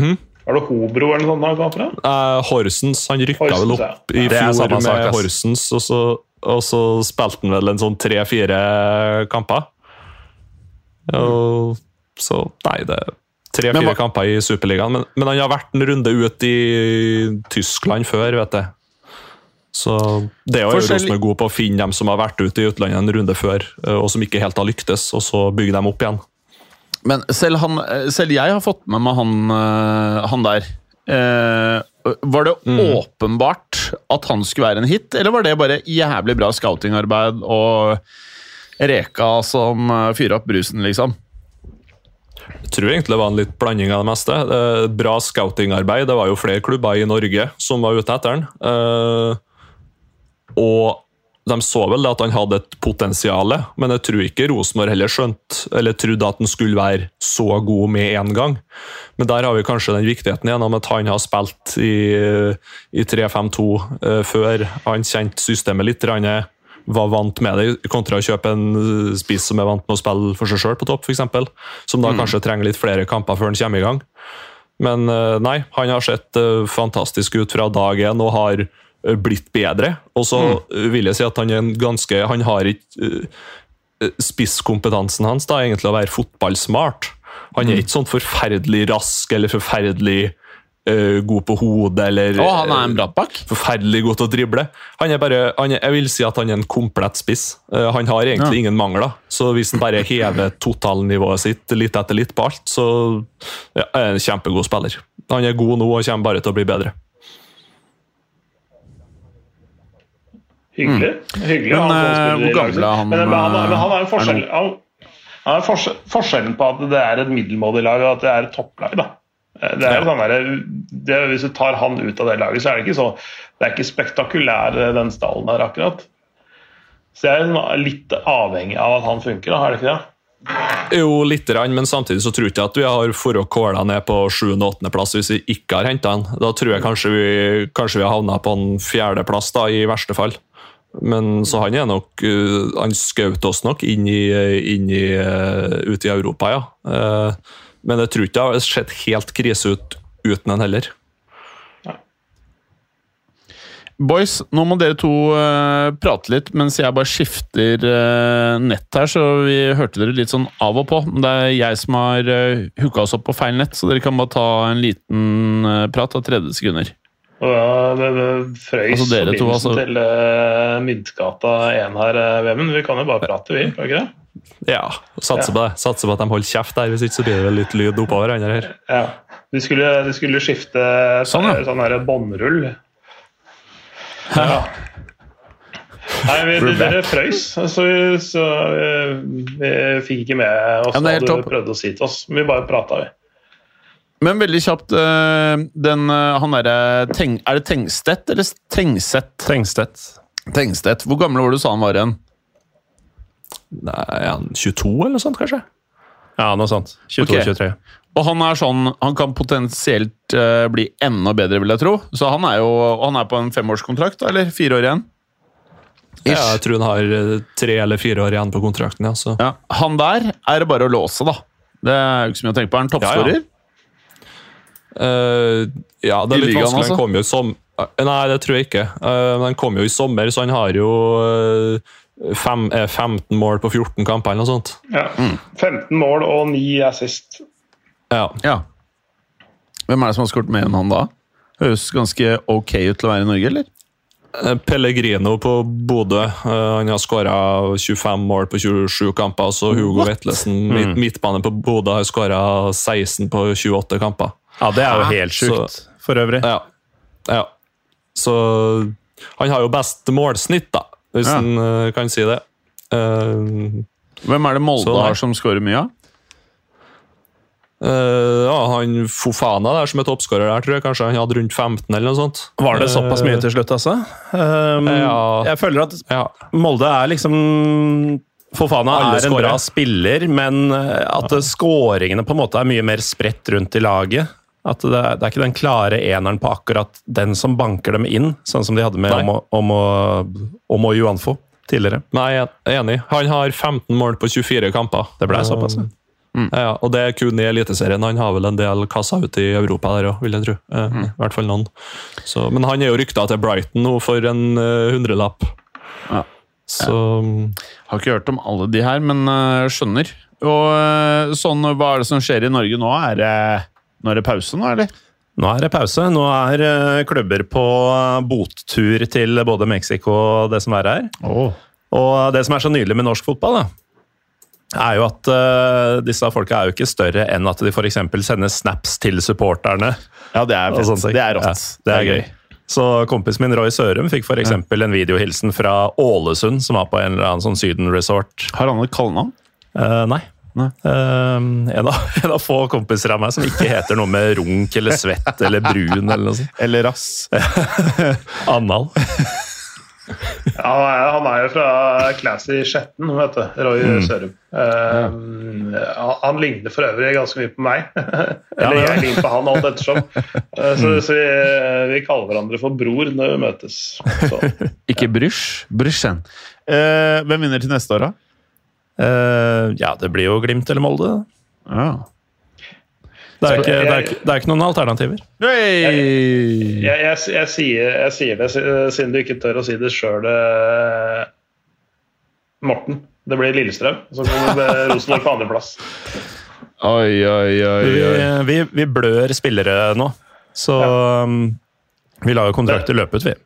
Mm?
Er det Hobro eller noe sånt fra?
Uh, Horsens. Han rykka Horsens, vel opp ja. i fjor med sak, Horsens, og så, og så spilte han vel en sånn tre-fire kamper. Og så Nei, det Tre-fire kamper i Superligaen, men, men, han har vært en runde ut i Tyskland før, vet jeg. Så det er jo Rosenborg god på å finne dem som har vært ute i utlandet en runde før, eh, og som ikke helt har lyktes, og så bygge dem opp igjen.
Men selv, han, eh, selv jeg har fått med meg han, eh, han der. Eh, var det mm. åpenbart at han skulle være en hit, eller var det bare jævlig bra scoutingarbeid og Reka som fyrer opp brusen, liksom?
Jeg tror egentlig det var en litt blanding av det meste. Bra scoutingarbeid. Det var jo flere klubber i Norge som var ute etter den. Eh, og de så vel at han hadde et potensial, men jeg tror ikke Rosenborg heller skjønte eller trodde at han skulle være så god med en gang. Men der har vi kanskje den viktigheten igjen om at han har spilt i, i 3-5-2 eh, før. Han kjente systemet litt. Han var vant med det, kontra å kjøpe en spiss som er vant med å spille for seg sjøl på topp, f.eks. Som da mm. kanskje trenger litt flere kamper før han kommer i gang. Men eh, nei, han har sett eh, fantastisk ut fra dag én og har eh, blitt bedre. Og så mm. vil jeg si at han er en ganske Han har ikke Spisskompetansen hans da, egentlig å være fotballsmart. Han er mm. ikke sånn forferdelig rask eller forferdelig uh, god på hodet eller
oh, han er en brattbakk?
Uh, forferdelig god til å drible. Han er bare, han er, jeg vil si at han er en komplett spiss. Uh, han har egentlig ja. ingen mangler. Så hvis han bare hever totalnivået sitt litt etter litt på alt, så ja, er han en kjempegod spiller. Han er god nå og kommer bare til å bli bedre.
Hyggelig. Mm. Hyggelig
men, han, hvor gammel er han?
Men, men, han, men han har en forskjell, han, han er forskjellen på at det er et middelmådig lag og at det er et topplag. da. Det er jo sånn der, det, Hvis du tar han ut av det laget, så er det ikke så det er ikke spektakulær eh, den stallen der akkurat. Så jeg er litt avhengig av at han funker, da, er det ikke det?
Jo, lite grann, men samtidig så tror jeg ikke at vi har for å kåla ned på 7. og 8. plass hvis vi ikke har henta han. Da tror jeg kanskje vi, kanskje vi har havna på en fjerdeplass, i verste fall. Men så han er nok uh, Han skjøt oss nok inn i, inn i, uh, ut i Europa, ja. Uh, men jeg tror ikke det har sett helt krise ut uten han heller.
Boys, nå må dere to uh, prate litt mens jeg bare skifter uh, nett her, så vi hørte dere litt sånn av og på. Det er jeg som har uh, hooka oss opp på feil nett, så dere kan bare ta en liten uh, prat av 30 sekunder.
Og da det, det frøys
Altså, dere to, altså.
til uh, Myntgata 1 her, uh, Vemund. Vi kan jo bare prate, vi. Kan ikke det?
Ja, Satser på det. Satser på at de holder kjeft der, hvis ikke så blir det vel litt lyd oppå hverandre her.
Ja. Du skulle, du skulle skifte
Sånn, ja.
sånn her båndrull. Ja. Nei, vi,
We're
dere frøys, så, vi- så vi, vi fikk ikke med oss
Ja, det
hva
er
du prøvde å si til oss. Vi bare prata, vi.
Men veldig kjapt, uh, den uh, han Teng, Er det Tengstedt eller Tengseth?
Tengstedt.
Tengstedt. Hvor gammel var du sa han var igjen?
Nei, han 22 eller noe sånt, kanskje?
Ja, noe sånt. 22-23.
Og han er sånn, han kan potensielt eh, bli enda bedre, vil jeg tro. Så han er jo han er på en femårskontrakt, da, eller fire år igjen?
Ja, jeg tror han har eh, tre eller fire år igjen på kontrakten. ja, så.
Ja. Han der er det bare å låse, da. Det er jo ikke så mye å tenke på. Er han toppskårer?
Eh, ja, det
I
er litt vanskelig.
altså?
Han kom jo i som... eh, Nei, det tror jeg ikke. Eh, men han kom jo i sommer, så han har jo fem, eh, 15 mål på 14 kamper eller noe sånt.
Ja. 15 mål og 9 assist.
Ja.
Ja. Hvem er det som har skåret mer enn han da? Høres ganske ok ut til å være i Norge, eller?
Pellegrino på Bodø. han har skåra 25 mål på 27 kamper. Så Hugo Vetlesen, midt, midtbane på Bodø, har skåra 16 på 28 kamper.
Ja, det er jo helt sjukt, for øvrig.
Ja. ja. Så han har jo best målsnitt, da, hvis
Ja.
en eh, kan si det. Uh,
Hvem er det Molde
Så
har som skårer mye av?
Uh, ja, han Fofana der som er toppskårer der, tror jeg kanskje han hadde rundt 15 eller noe sånt.
Var det såpass mye til slutt, altså? Um,
Ja.
Jeg føler at
Ja.
Molde er liksom Fofana
Alle
er en
scorer.
bra spiller, men at ja. skåringene på en måte er mye mer spredt rundt i laget. At det er, det er ikke den klare eneren på akkurat den som banker dem inn, sånn som de hadde med. Omo, Omo, Omo Juanfo tidligere.
Nei, jeg er enig. Han har 15 mål på 24 kamper.
Det ble såpass. ja.
Ja, og det er kun i Eliteserien. Han har vel en del kassa ute i Europa der òg, vil jeg tro. Eh,
Mm.
I hvert fall noen. Så, men han er jo rykta til Brighton nå for en hundrelapp. hundrelapp.
Ja.
Så
Har ikke hørt om alle de her, men uh, skjønner. Og øh, sånn, hva er det som skjer i Norge nå? Er det, nå er det pause nå, eller?
Nå er det pause. Nå er eh, klubber på bottur til både Mexico og det som er her. Og det som er så nydelig med norsk fotball, da, er jo at uh, disse folka er jo ikke større enn at de f.eks. sender snaps til supporterne.
Ja, det er
sånne.
Det er rått.
Ja, det er gøy. Så kompisen min Roy Sørum fikk f.eks. eksempel en videohilsen fra Ålesund, som var på en eller annen sånn Syden-resort.
Har han et kallenavn?
Uh, nei. Eh, en, av, *laughs* en av få kompiser av meg som ikke heter noe med runk eller svett eller brun eller noe sånt.
Eller Rass? *laughs*
Annal.
Ja, han er, han er jo fra Classy Skjetten, vet du. Roy
Mm.
Sørum. Uh, han, han ligner for øvrig ganske mye på meg. *laughs* Eller
ja,
jeg ligner på han, alt ettersom. Uh, så så vi, vi kaller hverandre for bror når vi møtes. Så.
Ikke Brysj? Brysjen. Eh, hvem vinner til neste år, da?
Eh, ja, det blir jo Glimt eller Molde.
Ja.
Det er, ikke, det, er ikke, det er ikke noen alternativer.
Hey!
Jeg, jeg, jeg, sier, jeg sier det siden du ikke tør å si det sjøl, Morten. Det blir Lillestrøm. Så kommer Rosenborg på andreplass. *laughs*
Oi, oi, oi.
Vi,
oi.
vi, vi blør spillere nå, så um, vi lar jo kontrakter løpe ut, vi.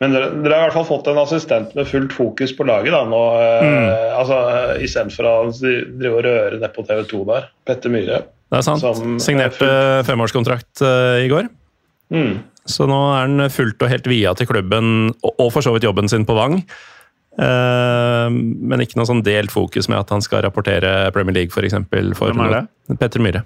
Men dere, dere har i hvert fall fått en assistent med fullt fokus på laget. da, nå, eh, altså, Istedenfor å drive og røre nedpå TV 2 der. Petter Myhre.
Det er sant.
Som-
Signerte femårskontrakt eh, i går.
Mm.
Så nå er han fullt og helt via til klubben, og, og for så vidt jobben sin på Vang. Eh, men ikke noe sånn delt fokus med at han skal rapportere Premier League, f.eks. For
er?
Petter Myhre.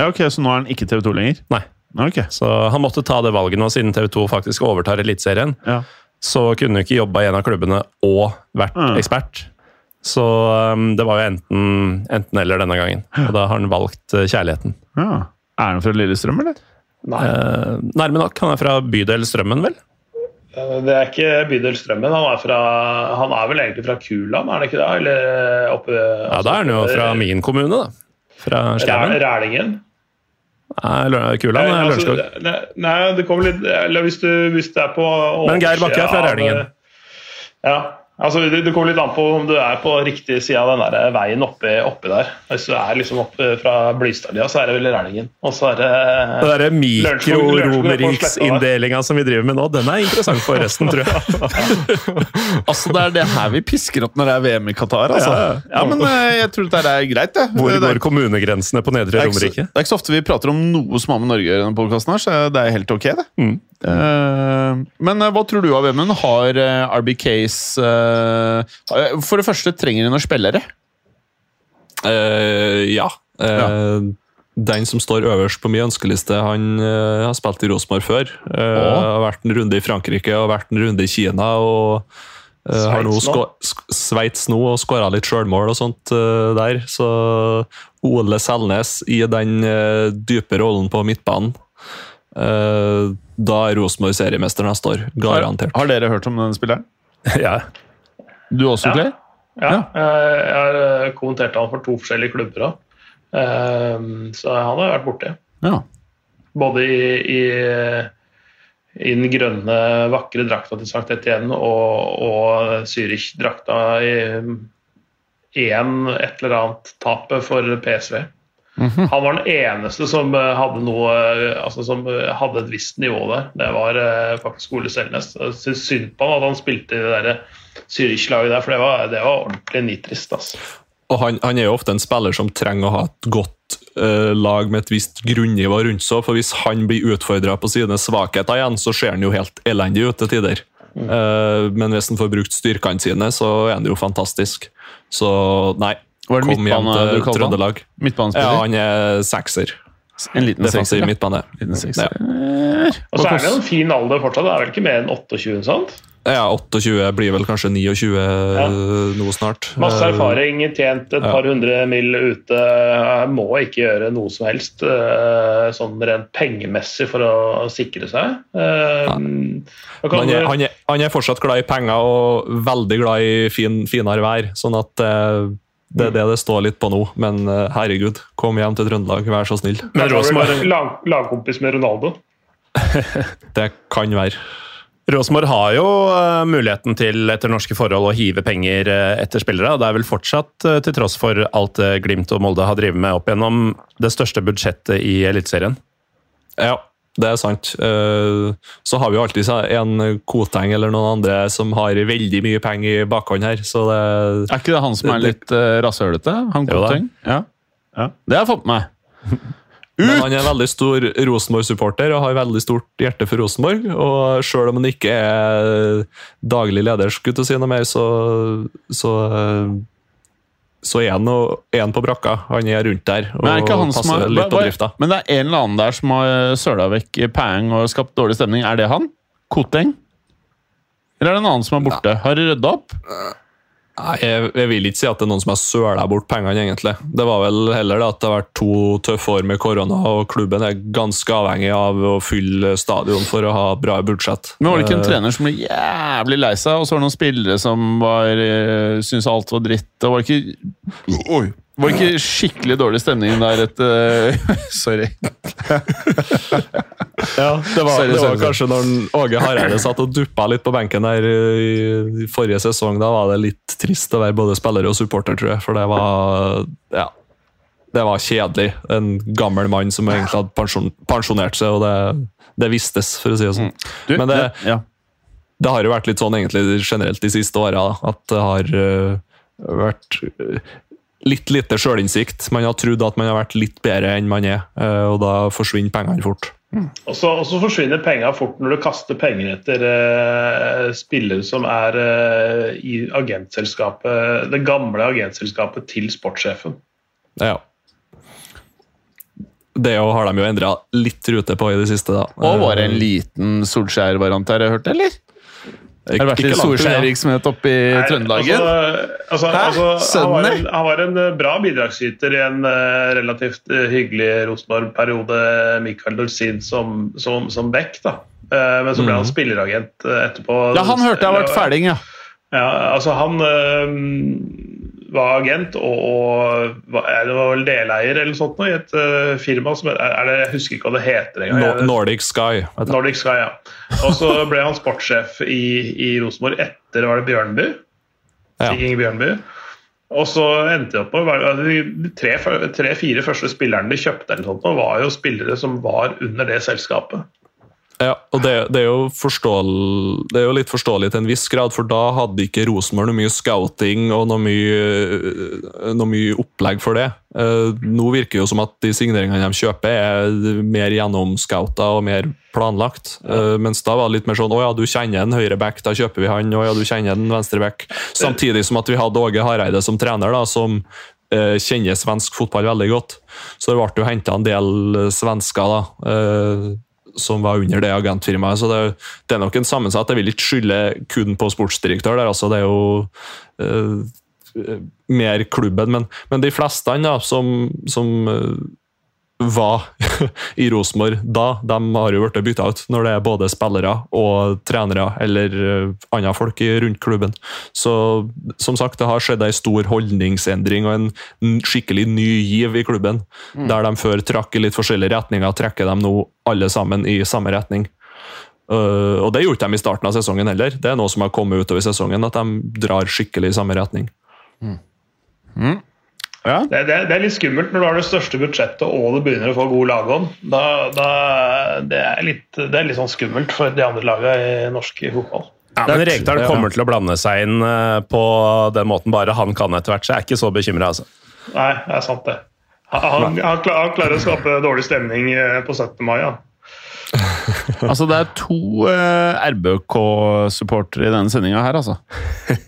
Ja, ok, Så nå er han ikke TV 2 lenger?
Nei.
Ok.
Så han måtte ta det valget nå, siden TV 2 faktisk overtar Eliteserien.
Ja.
Så kunne han ikke jobba i en av klubbene og vært
Mm.
ekspert. Så um, det var jo enten, enten eller denne gangen. Og da har han valgt eh, kjærligheten.
ja. Er han fra Lillestrøm, eller?
Nei.
Eh, nærme nok. Han er fra bydel Strømmen, vel?
Eh, Det er ikke bydel Strømmen. Han er, fra, han er vel egentlig fra Kuland, er han ikke det? Eller oppe
Ja, Da er han jo fra min kommune, da. Fra Skjermen.
Rælingen?
Lø- Kuland
Nei, altså, nei, nei, det kommer litt Eller hvis, du, hvis det er på
Men Geir Bakke er fra Rælingen.
Ja. Altså, det, det kommer litt an på om du er på riktig side av den der veien oppi, oppi der. Hvis du er liksom oppe fra Blystadlia, så er det vel Rælingen. Og så er det
Det derre
er
mikroromeriksinndelinga som vi driver med nå, den er interessant for resten, tror jeg. *laughs*
Altså, Det er det her vi pisker opp når det er VM i Qatar. altså.
Ja,
Ja, men eh, jeg tror dette er greit. det.
Hvor går kommunegrensene på Nedre
det, er
Romerike?
det er ikke så ofte vi prater om noe som har med Norge å gjøre i denne podcasten her, så det er helt ok, det.
Mm.
Eh, men eh, hva tror du av Vemund? Har eh, RBKs For det første, trenger de noen spillere?
Uh, ja. Eh, Den som står øverst på min ønskeliste, han uh, har spilt i Rosenborg før. Har vært en runde i Frankrike og vært en runde i Kina. og har nå
Sveits nå.
og skåra litt sjølmål og sånt der. Så Ole Selnes i den dype rollen på midtbanen. Eh, da er Rosenborg seriemester neste år. Garantert.
Har dere hørt om den spilleren? *laughs*
Ja.
Du også,
Ja.
Clay?
Ja, jeg jeg har eh, kommentert han for to forskjellige klubber òg. Så han har vært borti.
Ja.
Både i, i, i den grønne, vakre drakta til Sankt Etienne og, og Zürich-drakta i én et eller annet tapet for PSV. Han var den eneste som eh, hadde noe altså som eh, hadde et visst nivå der. Det var eh, faktisk Ole Selnes. Jeg syns synd på han at han spilte i det der Zürich-laget der, for det var, det var ordentlig nitrist. Altså.
Og han, han er jo ofte en spiller som trenger å ha et godt uh, lag med et visst grunnivå rundt seg. For hvis han blir utfordra på sine svakheter igjen, så ser han jo helt elendig ut til tider. Eh, men hvis han får brukt styrkene sine, så er han jo fantastisk. Så nei,
Var det midtbane du
til
kalte han?
Trøndelag. Ja, han er sekser.
en liten
Defensiv
sekser. ja.
midtbane.
Liten sekser. Ja.
Og så er det en fin alder fortsatt. Det er vel ikke mer enn 28? sant?
Ja, 28 blir vel kanskje 29 nå snart.
Masse erfaring, tjent et
ja.
par hundre mill ute. Jeg må ikke gjøre noe som helst eh, sånn rent pengemessig for å sikre seg. Eh,
han er, han, er, han er fortsatt glad i penger og veldig glad i fin, finere vær. Sånn at eh, det er det det står litt på nå. Men eh, herregud, kom hjem til Trøndelag, vær så snill.
Men Rosenborg
lag, lagkompis med Ronaldo. *laughs*
Det kan være.
Rosenborg har jo eh, muligheten til etter norske forhold å hive penger eh, etter spillere. og Det er vel fortsatt, til tross for alt det Glimt og Molde har drevet med opp gjennom, det største budsjettet i Eliteserien.
Ja, det er sant. Eh, Så har vi jo alltid en Koteng eller noen andre som har veldig mye penger i bakhånd her, så det
Er ikke det han som er litt uh, rasshølete? Han. Koteng? Ja. ja. Det har jeg fått med meg.
Men han er en veldig stor Rosenborg-supporter og har veldig stort hjerte for Rosenborg. Og sjøl om han ikke er daglig leder, skulle si noe mer, så, så, så er han han på brakka. Han er rundt der og
Men, er ikke han som
passer
har,
litt på drifta.
men det er en eller annen der som har søla vekk Pang og skapt dårlig stemning. Er det han? Koteng? Eller er det en annen som er borte? Har de rydda opp?
Nei, jeg, jeg vil ikke si at det er noen som har søla bort pengene, egentlig. Det var vel heller det at det har vært to tøffe år med korona, og klubben er ganske avhengig av å fylle stadion for å ha bra budsjett.
Men Var det ikke en
Eh,
trener som ble jævlig lei seg, og så var det noen spillere som var, eh, syntes alt var dritt? Og var det ikke Oi! Var det ikke skikkelig dårlig stemning der etter *laughs* Sorry.
Ja, det var,
Sorry,
det var
sorry, sorry.
kanskje når Åge Hareide satt og duppa litt på benken der i, forrige sesong. Da var det litt trist å være både spiller og supporter, tror jeg. For det var Ja. Det var kjedelig. En gammel mann som egentlig hadde pensjon, pensjonert seg, og det, det vistes, for å si det sånn.
Du,
Men det-
ja.
Det har jo vært litt sånn egentlig generelt de siste åra, at det har uh, vært litt lite sjølinnsikt. Man har trodd at man har vært litt bedre enn man er, øh, og da forsvinner pengene fort.
Og så, og så forsvinner pengene fort når du kaster penger etter eh, spillere som er eh, i agentselskapet, det gamle agentselskapet til sportssjefen.
Ja. Det jo har de jo endra litt rute på i det siste, da.
Og var det en liten Solskjær-variant her, jeg hørte, eller? Det har vært litt solskjærvirksomhet oppe i
Nei,
Trøndelagen.
Altså, altså,
Hæ?
altså, han, var en, han var en eh, bra bidragsyter i en uh, relativt uh, hyggelig Rosenborg-periode, Mikael Dorsin som, som, som back. da. Uh, men så ble han spilleragent etterpå.
ja, han hørte jeg har vært fæling, ja.
Ja, altså han var agent og, og er det var vel deleier eller sånt i et uh, firma som er, er det, Jeg husker ikke hva det heter engang.
Nordic Sky.
Nordic Sky, ja. Og så ble han sportssjef i, i Rosenborg etter var det Bjørnby.
Ja.
Stig Bjørnby. Og så endte det opp med altså, de tre-fire tre, første spillerne de kjøpte, eller sånt, var jo spillere som var under det selskapet.
Ja, og det, det, er jo det er jo litt forståelig til en viss grad, for da hadde ikke Rosenborg noe mye scouting og noe mye, noe mye opplegg for det. Eh, nå virker det jo som at de signeringene de kjøper, er mer gjennomscouta og mer planlagt. Ja. mens da var det litt mer sånn å ja, du kjenner en høyre back, da kjøper vi han. Å ja, du kjenner en venstre back. Samtidig som at vi hadde Åge Hareide som trener, da, som eh, kjenner svensk fotball veldig godt. Så det ble jo henta en del eh, svensker da, eh, som var under det agentfirmaet. Så det, det er nok en sammensatt. Jeg vil ikke skylde kun på sportsdirektør der, altså. Det er jo eh, mer klubben. Men, men de fleste da, som, som eh, var *laughs* i Rosenborg da, de har jo blitt bytta ut når det er både spillere og trenere eller uh, andre folk rundt klubben. Så som sagt, det har skjedd en stor holdningsendring og en skikkelig ny giv i klubben. Der de før trakk i litt forskjellige retninger, trekker de nå alle sammen i samme retning. Uh, og det gjorde de i starten av sesongen heller. Det er noe som har kommet utover sesongen, at de drar skikkelig i samme retning.
Ja.
Det, det, det er litt skummelt når du har det største budsjettet og du begynner å få god lagånd. Da, da, det, er litt, det er litt sånn skummelt for de andre lagene i norsk fotball.
Ja, men Rekdal kommer til å blande seg inn eh, på den måten bare han kan etter hvert, så jeg er ikke så bekymra. Altså.
Nei, det er sant, det. Han, han, han han klarer å skape dårlig stemning eh, på 17. mai. Ja. *laughs*
Altså, det er to eh, RBK-supportere i denne sendinga her, altså.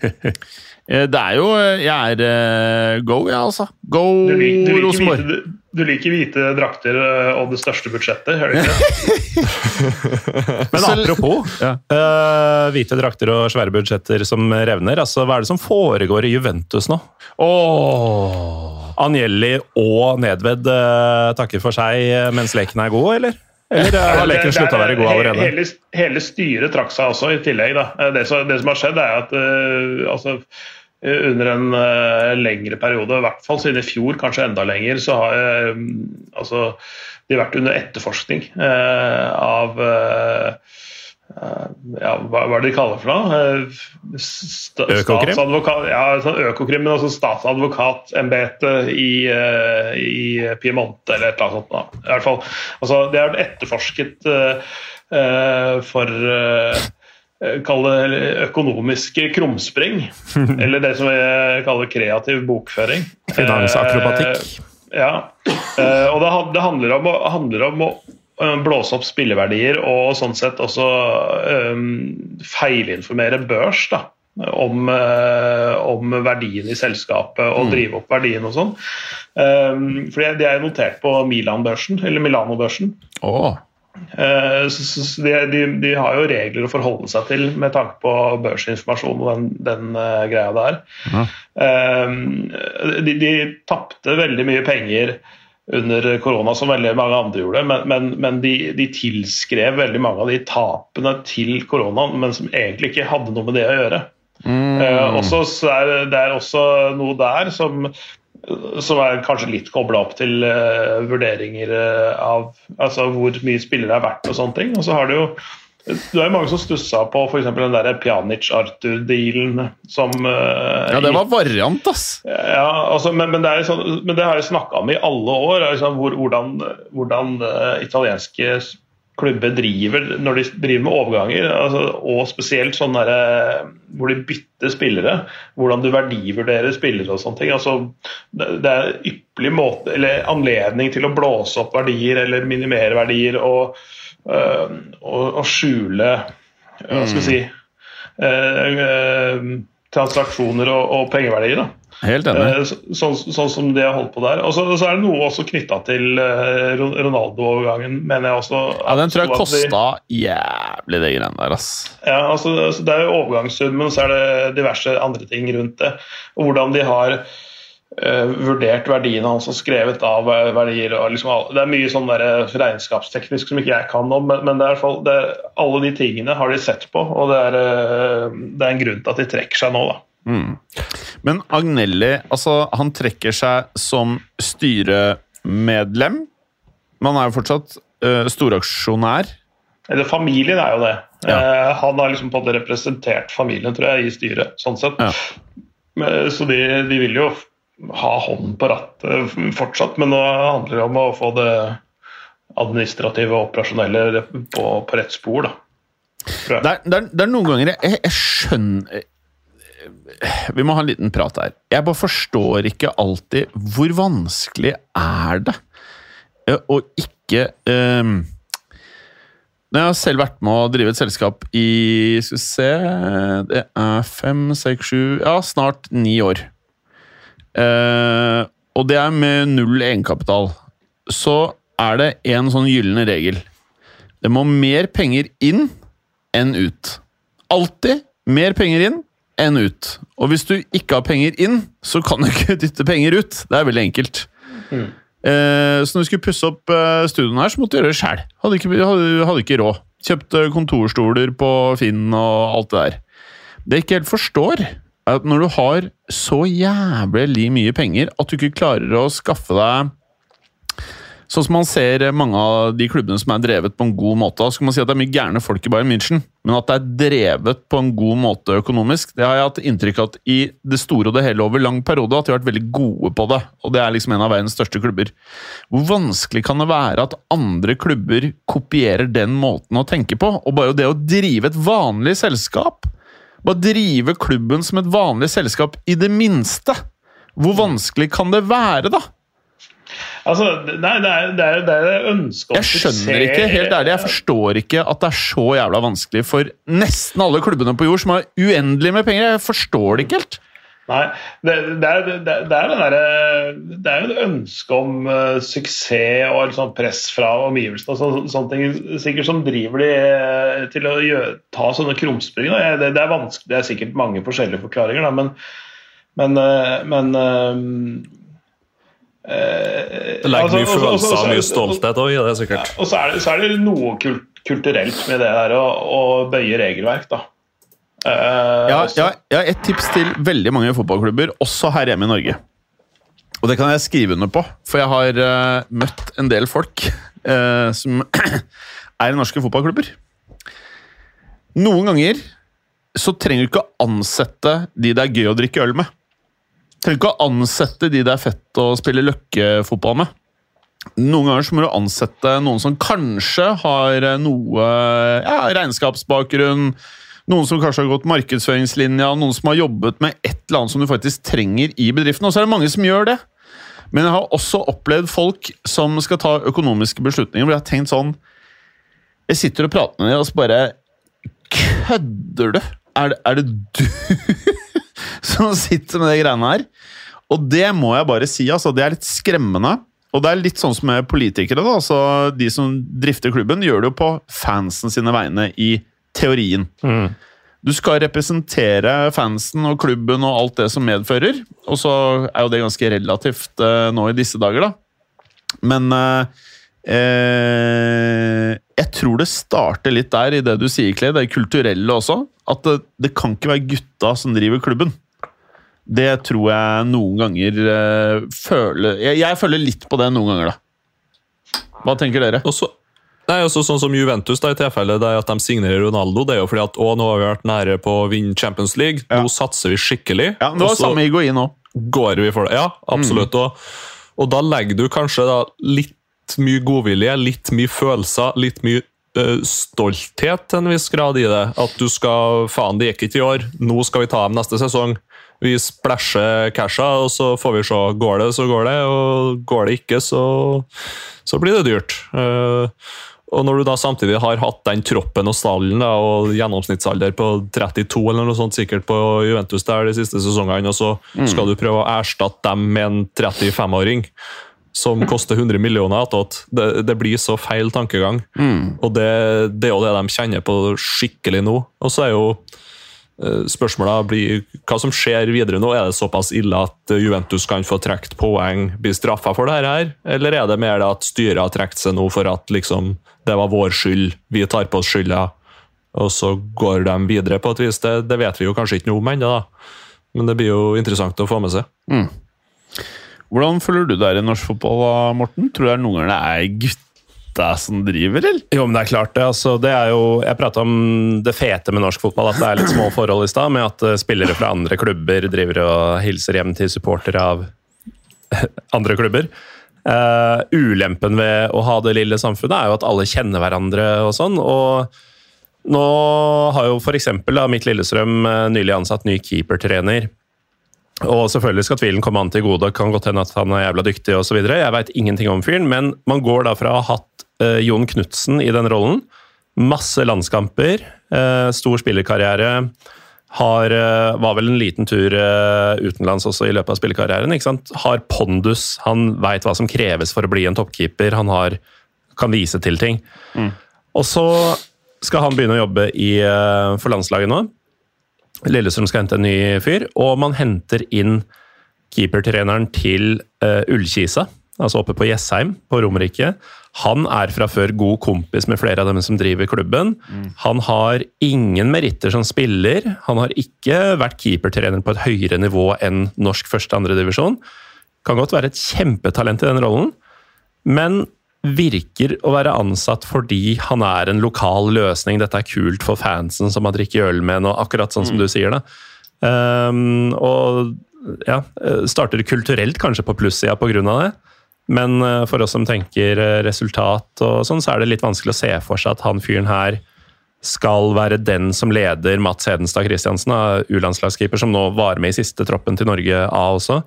*laughs* Eh, det er jo eh, Jeg er eh, go, jeg, ja, altså. Go
Du, du, liker
Rosenborg.
du liker hvite drakter og det største budsjettet, hører du ikke det? *laughs*
Men apropos
Ja.
uh, hvite drakter og svære budsjetter som revner. altså Hva er det som foregår i Juventus nå?
Oh.
Anjelli og Nedved uh, takker for seg mens leken er god, eller? Eller har leken slutta å være god allerede?
Hele, hele styret trakk seg også, i tillegg. Eh, Det, som, det som har skjedd, er at uh, altså, eh, under en uh, lengre periode, i hvert fall siden i fjor, kanskje enda lenger, så har uh, altså, de vært under etterforskning av ja, hva, hva er det de kaller for noe? Eh,
Økokrim?
statsadvokat- Ja, sånn Økokrim, men også statsadvokatembetet i, eh, i Piemonte eller et eller annet sånt. Da. I hvert fall, altså, det er etterforsket uh, eh, for uh, Kall det økonomiske krumspring. *laughs* eller det som vi kaller kreativ bokføring.
Finansakrobatikk.
Eh, ja. Eh, og det, det handler om, handler om å eh, blåse opp spilleverdier og sånn sett også eh, feilinformere børs da, om, eh, om verdien i selskapet og drive opp verdien og sånn. Eh, for de er notert på Milan-børsen, eller Milano-børsen. Så, så de, de, de har jo regler å forholde seg til med tanke på børsinformasjon og den, den eh, greia der. Eh, de de tapte veldig mye penger under korona, som veldig mange andre gjorde, men, men, men de, de tilskrev veldig mange av de tapene til koronaen, men som egentlig ikke hadde noe med det å gjøre. Eh, også, så er, det er også noe der som som er kanskje litt kobla opp til eh, vurderinger eh, av altså hvor mye spillere er verdt og sånne ting. Og så har du jo det er jo mange som stussa på f.eks. den der Pjanic-Arthur-dealen som uh,
Ja, det var variant, ass.
ja, altså, men, men, det sånn, men det har jeg snakka om i alle år. liksom, hvor, hvordan hvordan uh, italienske klubber driver når de driver med overganger, altså, og spesielt sånn derre hvor de bytter spillere. Hvordan du verdivurderer spillere og sånne ting. Altså, det, det er ypperlig måte, eller anledning til å blåse opp verdier eller minimere verdier og, og, og skjule hva skal vi si øh, øh, transaksjoner og, og pengeverdier. da.
Helt enig.
Eh, så- Sånn, sånn som de har holdt på der. Og så, så er det noe også knytta til eh, Ronaldo-overgangen, mener jeg også.
Ja, den tror jeg
de-
kosta jævlig, de greiene der, ass.
Ja, altså, altså Det er jo overgangssummen, så er det diverse andre ting rundt det. Og hvordan de har eh, vurdert verdiene hans og skrevet av verdier. Og liksom, det er mye sånn der regnskapsteknisk som ikke jeg kan om, men, men er fall, det, alle de tingene har de sett på, og det er, eh, det er en grunn til at de trekker seg nå. da.
Men Agnelli, altså, han trekker seg som styremedlem. Men han er jo fortsatt uh, storaksjonær.
Eller familien er jo det.
Ja.
Uh, han har liksom på en representert familien, tror jeg, i styret. sånn sett.
Ja.
Men, så de, de vil jo ha hånden på rattet fortsatt, men nå handler det om å få det administrative og operasjonelle på, på rett spor. da.
Det er, det, er, det er noen ganger jeg, jeg skjønner Vi må ha en liten prat her. Jeg bare forstår ikke alltid hvor vanskelig er det eh, å ikke um, Når jeg har selv vært med å drive et selskap i Skal vi se Det er fem, seks, sju Ja, snart ni år. Eh, og det er med null egenkapital. Så er det en sånn gyllen regel. Det må mer penger inn enn ut. Alltid mer penger inn enn ut. Og hvis du ikke har penger inn, så kan du ikke *laughs* dytte penger ut. Det er veldig enkelt. Eh, så når vi skulle pusse opp eh, studioen her, så måtte vi gjøre det sjæl. Hadde, hadde, hadde ikke råd. Kjøpte kontorstoler på Finn og alt det der. Det jeg ikke helt forstår, at når du har så jævlig mye penger at du ikke klarer å skaffe deg Sånn som man ser mange av de klubbene som er drevet på en god måte. Så kan man si at det er mye gærne folk i Bayern München, men at det er drevet på en god måte økonomisk, det har jeg hatt inntrykk av at i det store og det hele over lang periode at de har vært veldig gode på det. Og det er liksom en av verdens største klubber. Hvor vanskelig kan det være at andre klubber kopierer den måten å tenke på? Og bare det å drive et vanlig selskap Bare drive klubben som et vanlig selskap i det minste. Hvor vanskelig kan det være, da?
Altså, nei, det er, det er, det er ønsket
Jeg skjønner ikke, helt ærlig, jeg forstår ikke at det er så jævla vanskelig for nesten alle klubbene på jord som har uendelig med penger. Jeg forstår det ikke helt.
Nei, det, det, er, det, det, er det er jo et ønske om uh, suksess og sånn press fra omgivelsene og så, sånne ting sikkert som driver de uh, til å gjøre, ta sånne krumspring. Det, det, er vanskelig, det er sikkert mange forskjellige forklaringer, da, men, men, uh, men
Det legger
altså,
mye
så-
følelser og mye stolthet òg i det, sikkert.
Og så er det, så er det noe kult, kulturelt med det der å bøye regelverk, da. Eh,
Ja, ja, har et tips til veldig mange fotballklubber, også her hjemme i Norge. Og det kan jeg skrive under på, for jeg har uh, møtt en del folk uh, som *clears throat* er i norske fotballklubber. Noen ganger så trenger du ikke å ansette de det er gøy å drikke øl med. Trenger ikke å ansette de det er fett å spille løkkefotball med. Noen ganger så må du ansette noen som kanskje har noe ja, regnskapsbakgrunn, noen som kanskje har gått markedsføringslinja, noen som har jobbet med et eller annet som du faktisk trenger i bedriften. Og så er det mange som gjør det. Men jeg har også opplevd folk som skal ta økonomiske beslutninger, hvor jeg har tenkt sånn Jeg sitter og prater med dem, og så bare Kødder du? Er det, er det du *laughs* som sitter med de greiene her? Og det må jeg bare si, altså. Det er litt skremmende. Og det er litt sånn som med politikere. da, altså De som drifter klubben, gjør det jo på fansen sine vegne i teorien. Du skal representere fansen og klubben og alt det som medfører. Og så er jo det ganske relativt uh, nå i disse dager, da. Men uh, eh, jeg tror det starter litt der, i det du sier, Clay, det kulturelle også. At det, det kan ikke være gutta som driver klubben. Det tror jeg noen ganger uh, føler jeg, jeg føler litt på det noen ganger, da. Hva tenker dere?
Og så, nei, også sånn som Juventus da, i tilfelle det er at de signerer Ronaldo. Det er jo fordi at å, nå har vi vært nære på å vinne Champions League.
Ja.
Nå satser vi skikkelig.
Ja, Det var samme Higuain òg.
går vi for det. Ja, absolutt. Og, og da legger du kanskje da litt mye godvilje, litt mye følelser, litt mye eh, stolthet til en viss grad i det. At du skal Faen, det gikk ikke i år. Nå skal vi ta dem neste sesong. Vi splæsjer casha, og så får vi se. Går det, så går det. Og går det ikke, så, så blir det dyrt. Eh, og når du da samtidig har hatt den troppen og stallen da, og gjennomsnittsalder på 32 eller noe sånt sikkert på Juventus der de siste sesongene, og så skal du prøve å erstatte dem med en 35-åring, som koster 100 millioner attåt. Det, det blir så feil tankegang. Og det, det er jo det de kjenner på skikkelig nå. Og så er jo eh, spørsmålet blir hva som skjer videre nå. Er det såpass ille at Juventus kan få trukket poeng, bli straffa for det her? Eller er det mer at styret har trukket seg nå for at liksom, det var vår skyld, vi tar på oss skylda, og så går de videre på et vis? Det, det vet vi jo kanskje ikke noe om ennå. Men det blir jo interessant å få med seg.
Hvordan føler du deg i norsk fotball, Morten? Tror du det er noen ganger det er gutta som driver, eller?
Jo, men det er klart det. Altså, det er jo, jeg prata om det fete med norsk fotball, at det er litt små forhold i stad, med at eh, spillere fra andre klubber driver og hilser hjem til supportere av *laughs* andre klubber. Uh, ulempen ved å ha det lille samfunnet er jo at alle kjenner hverandre og sånn. og nå har jo f.eks. mitt Lillestrøm eh, nylig ansatt ny keepertrener. Og selvfølgelig skal tvilen komme han til gode. Kan godt hende at han er jævla dyktig osv. Jeg veit ingenting om fyren, men man går da fra å ha hatt Jon Knutsen i den rollen. Masse landskamper, eh, stor spillerkarriere. Har, eh, var vel en liten tur eh, utenlands også i løpet av spillerkarrieren. ikke sant? Har pondus, han veit hva som kreves for å bli en toppkeeper. Han har, kan vise til ting. Og så skal han begynne å jobbe i, eh, for landslaget nå. Lillestrøm skal hente en ny fyr, og man henter inn keepertreneren til uh, Ullkisa, altså oppe på Jessheim på Romerike. Han er fra før god kompis med flere av dem som driver klubben. Han har ingen meritter som spiller. Han har ikke vært keepertrener på et høyere nivå enn norsk første og divisjon. Kan godt være et kjempetalent i den rollen, men virker å være ansatt fordi han er en lokal løsning. Dette er kult for fansen som har drukket øl med og akkurat sånn som du sier. det. Um, og ja, starter kulturelt kanskje på plussida pga. det. Men uh, for oss som tenker uh, resultat og sånn, så er det litt vanskelig å se for seg at han fyren her skal være den som leder Mats Hedenstad Christiansen, U-landslagskeeper, som nå var med i siste troppen til Norge A også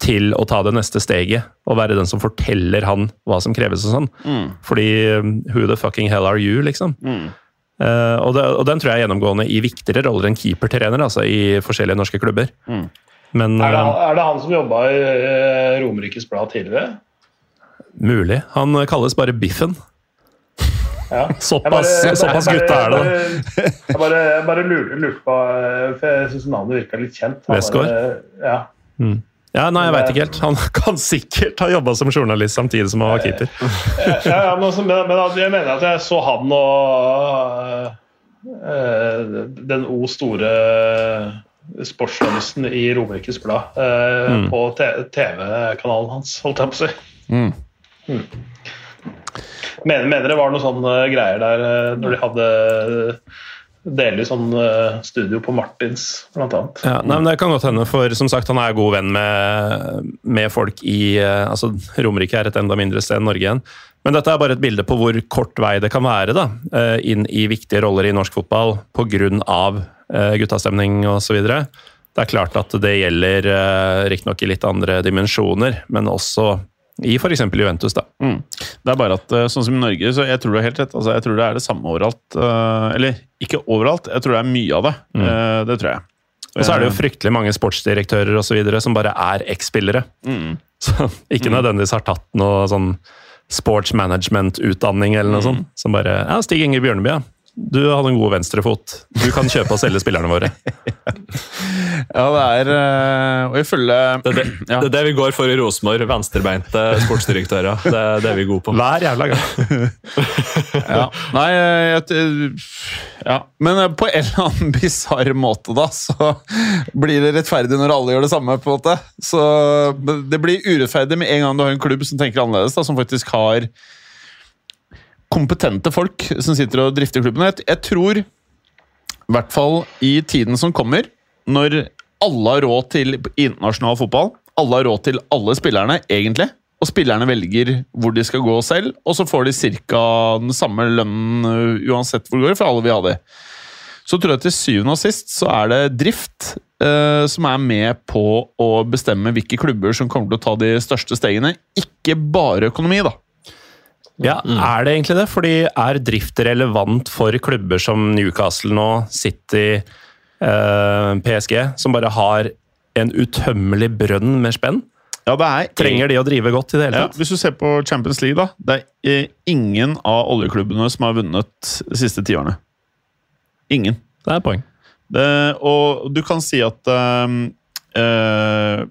til å ta det neste steget og være den som forteller han hva som kreves og sånn. Fordi um, who the fucking hell are you, liksom? Eh, og, det, og den tror jeg er gjennomgående i viktigere roller enn keepertrener, altså i forskjellige norske klubber. Men
Er det,
eh,
er det han som jobba i eh, Romerikes Blad tidligere?
Mulig. Han kalles bare Biffen.
Ja. *laughs*
Såpass,
Jeg bare-
såpass
jeg
gutta er det.
Jeg bare, jeg bare lurte, lurte på eh, For jeg syns navnet virka litt kjent. Han
Westgård?
Ja. Ja.
Ja, nei, jeg veit ikke helt. Han *laughs* kan sikkert ha jobba som journalist samtidig som han var keeper.
ja, ja, men, altså, men, men jeg mener at jeg så han og eh, den O store sportsjournalisten i Romerikes Blad eh, på TV-kanalen hans, holdt jeg på å si.
Mm.
Mm. Mener, mener det var noen sånne greier der eh, når de hadde delvis sånn eh, studio på Martins, blant annet.
Ja, nei, men Det kan godt hende, for som sagt, han er god venn med, med folk i eh, altså Romerike er et enda mindre sted enn Norge igjen. Men dette er bare et bilde på hvor kort vei det kan være da, eh, inn i viktige roller i norsk fotball pga. Guttastemning osv. Det er klart at det gjelder riktignok i litt andre dimensjoner, men også i f.eks. Juventus. da.
Mm. Det er bare at eh, sånn som i Norge, så jeg tror du har helt rett. Altså, jeg tror det er det samme overalt. eh, Eller ikke overalt, jeg tror det er mye av det. Mm. Det tror jeg.
Og så er det jo fryktelig mange sportsdirektører og så videre som bare er eks-spillere.
Mm. *laughs*
Så ikke nødvendigvis har tatt noe sånn sports management-utdanning eller noe sånt. Som bare Ja, Stig Inger Bjørneby, ja. Du hadde en god venstrefot. Du kan kjøpe og selge spillerne våre. *laughs*
Ja, det er eh, Og ifølge
Det det,
Ja.
det, er det vi går for i Rosenborg. Venstrebeinte sportsdirektører. Det er det vi er gode på.
Hver jævla gang. *laughs*
ja. Nei, jeg, jeg, ja. Men eh, på en eller annen bisarr måte, da, så blir det rettferdig når alle gjør det samme. på en måte. Så Det blir urettferdig med en gang du har en klubb som tenker annerledes, da, som faktisk har kompetente folk som sitter og drifter klubben. Jeg, jeg tror, i hvert fall i tiden som kommer, når alle har råd til internasjonal fotball, alle har råd til alle spillerne, egentlig, og spillerne velger hvor de skal gå selv, og så får de ca. den samme lønnen uh, uansett hvor det går, for alle vil ha det. Så tror jeg til syvende og sist så er det drift eh, som er med på å bestemme hvilke klubber som kommer til å ta de største stegene, ikke bare økonomi, da.
Ja, Er det egentlig det? Fordi er drift relevant for klubber som Newcastle nå, City, eh, PSG, som bare har en utømmelig brønn med spenn?
Ja, det er
Trenger de å drive godt i det hele tatt? ja.
Hvis du ser på Champions League, da. Det er eh, ingen av oljeklubbene som har vunnet de siste ti årene. Ingen.
Det er et poeng.
Det, og du kan si at øh, eh,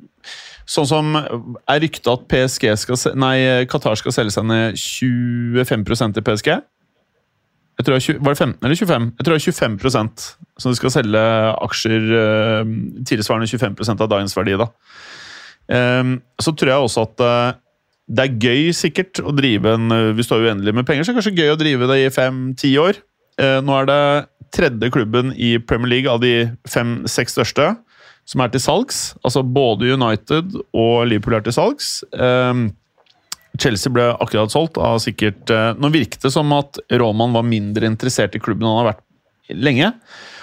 Sånn som er ryktet at PSG skal, nei, Qatar skal selge seg ned 25 i PSG. Jeg tror det er var det 15 eller 25? Jeg tror det er 25% Så de skal selge aksjer eh, tilsvarende 25% av dagens verdi. da. Ehm, så tror jeg også at eh, det er gøy sikkert å drive en eh, Hvis du har uendelig med penger, så er det kanskje gøy å drive det i fem-ti år. Nå er det tredje klubben i Premier League av de fem-seks største som er til salgs. Altså både United og Liverpool er til salgs. Ehm, Chelsea ble akkurat solgt av sikkert eh, Nå virket det som at Roman var mindre interessert i klubben enn han har vært lenge.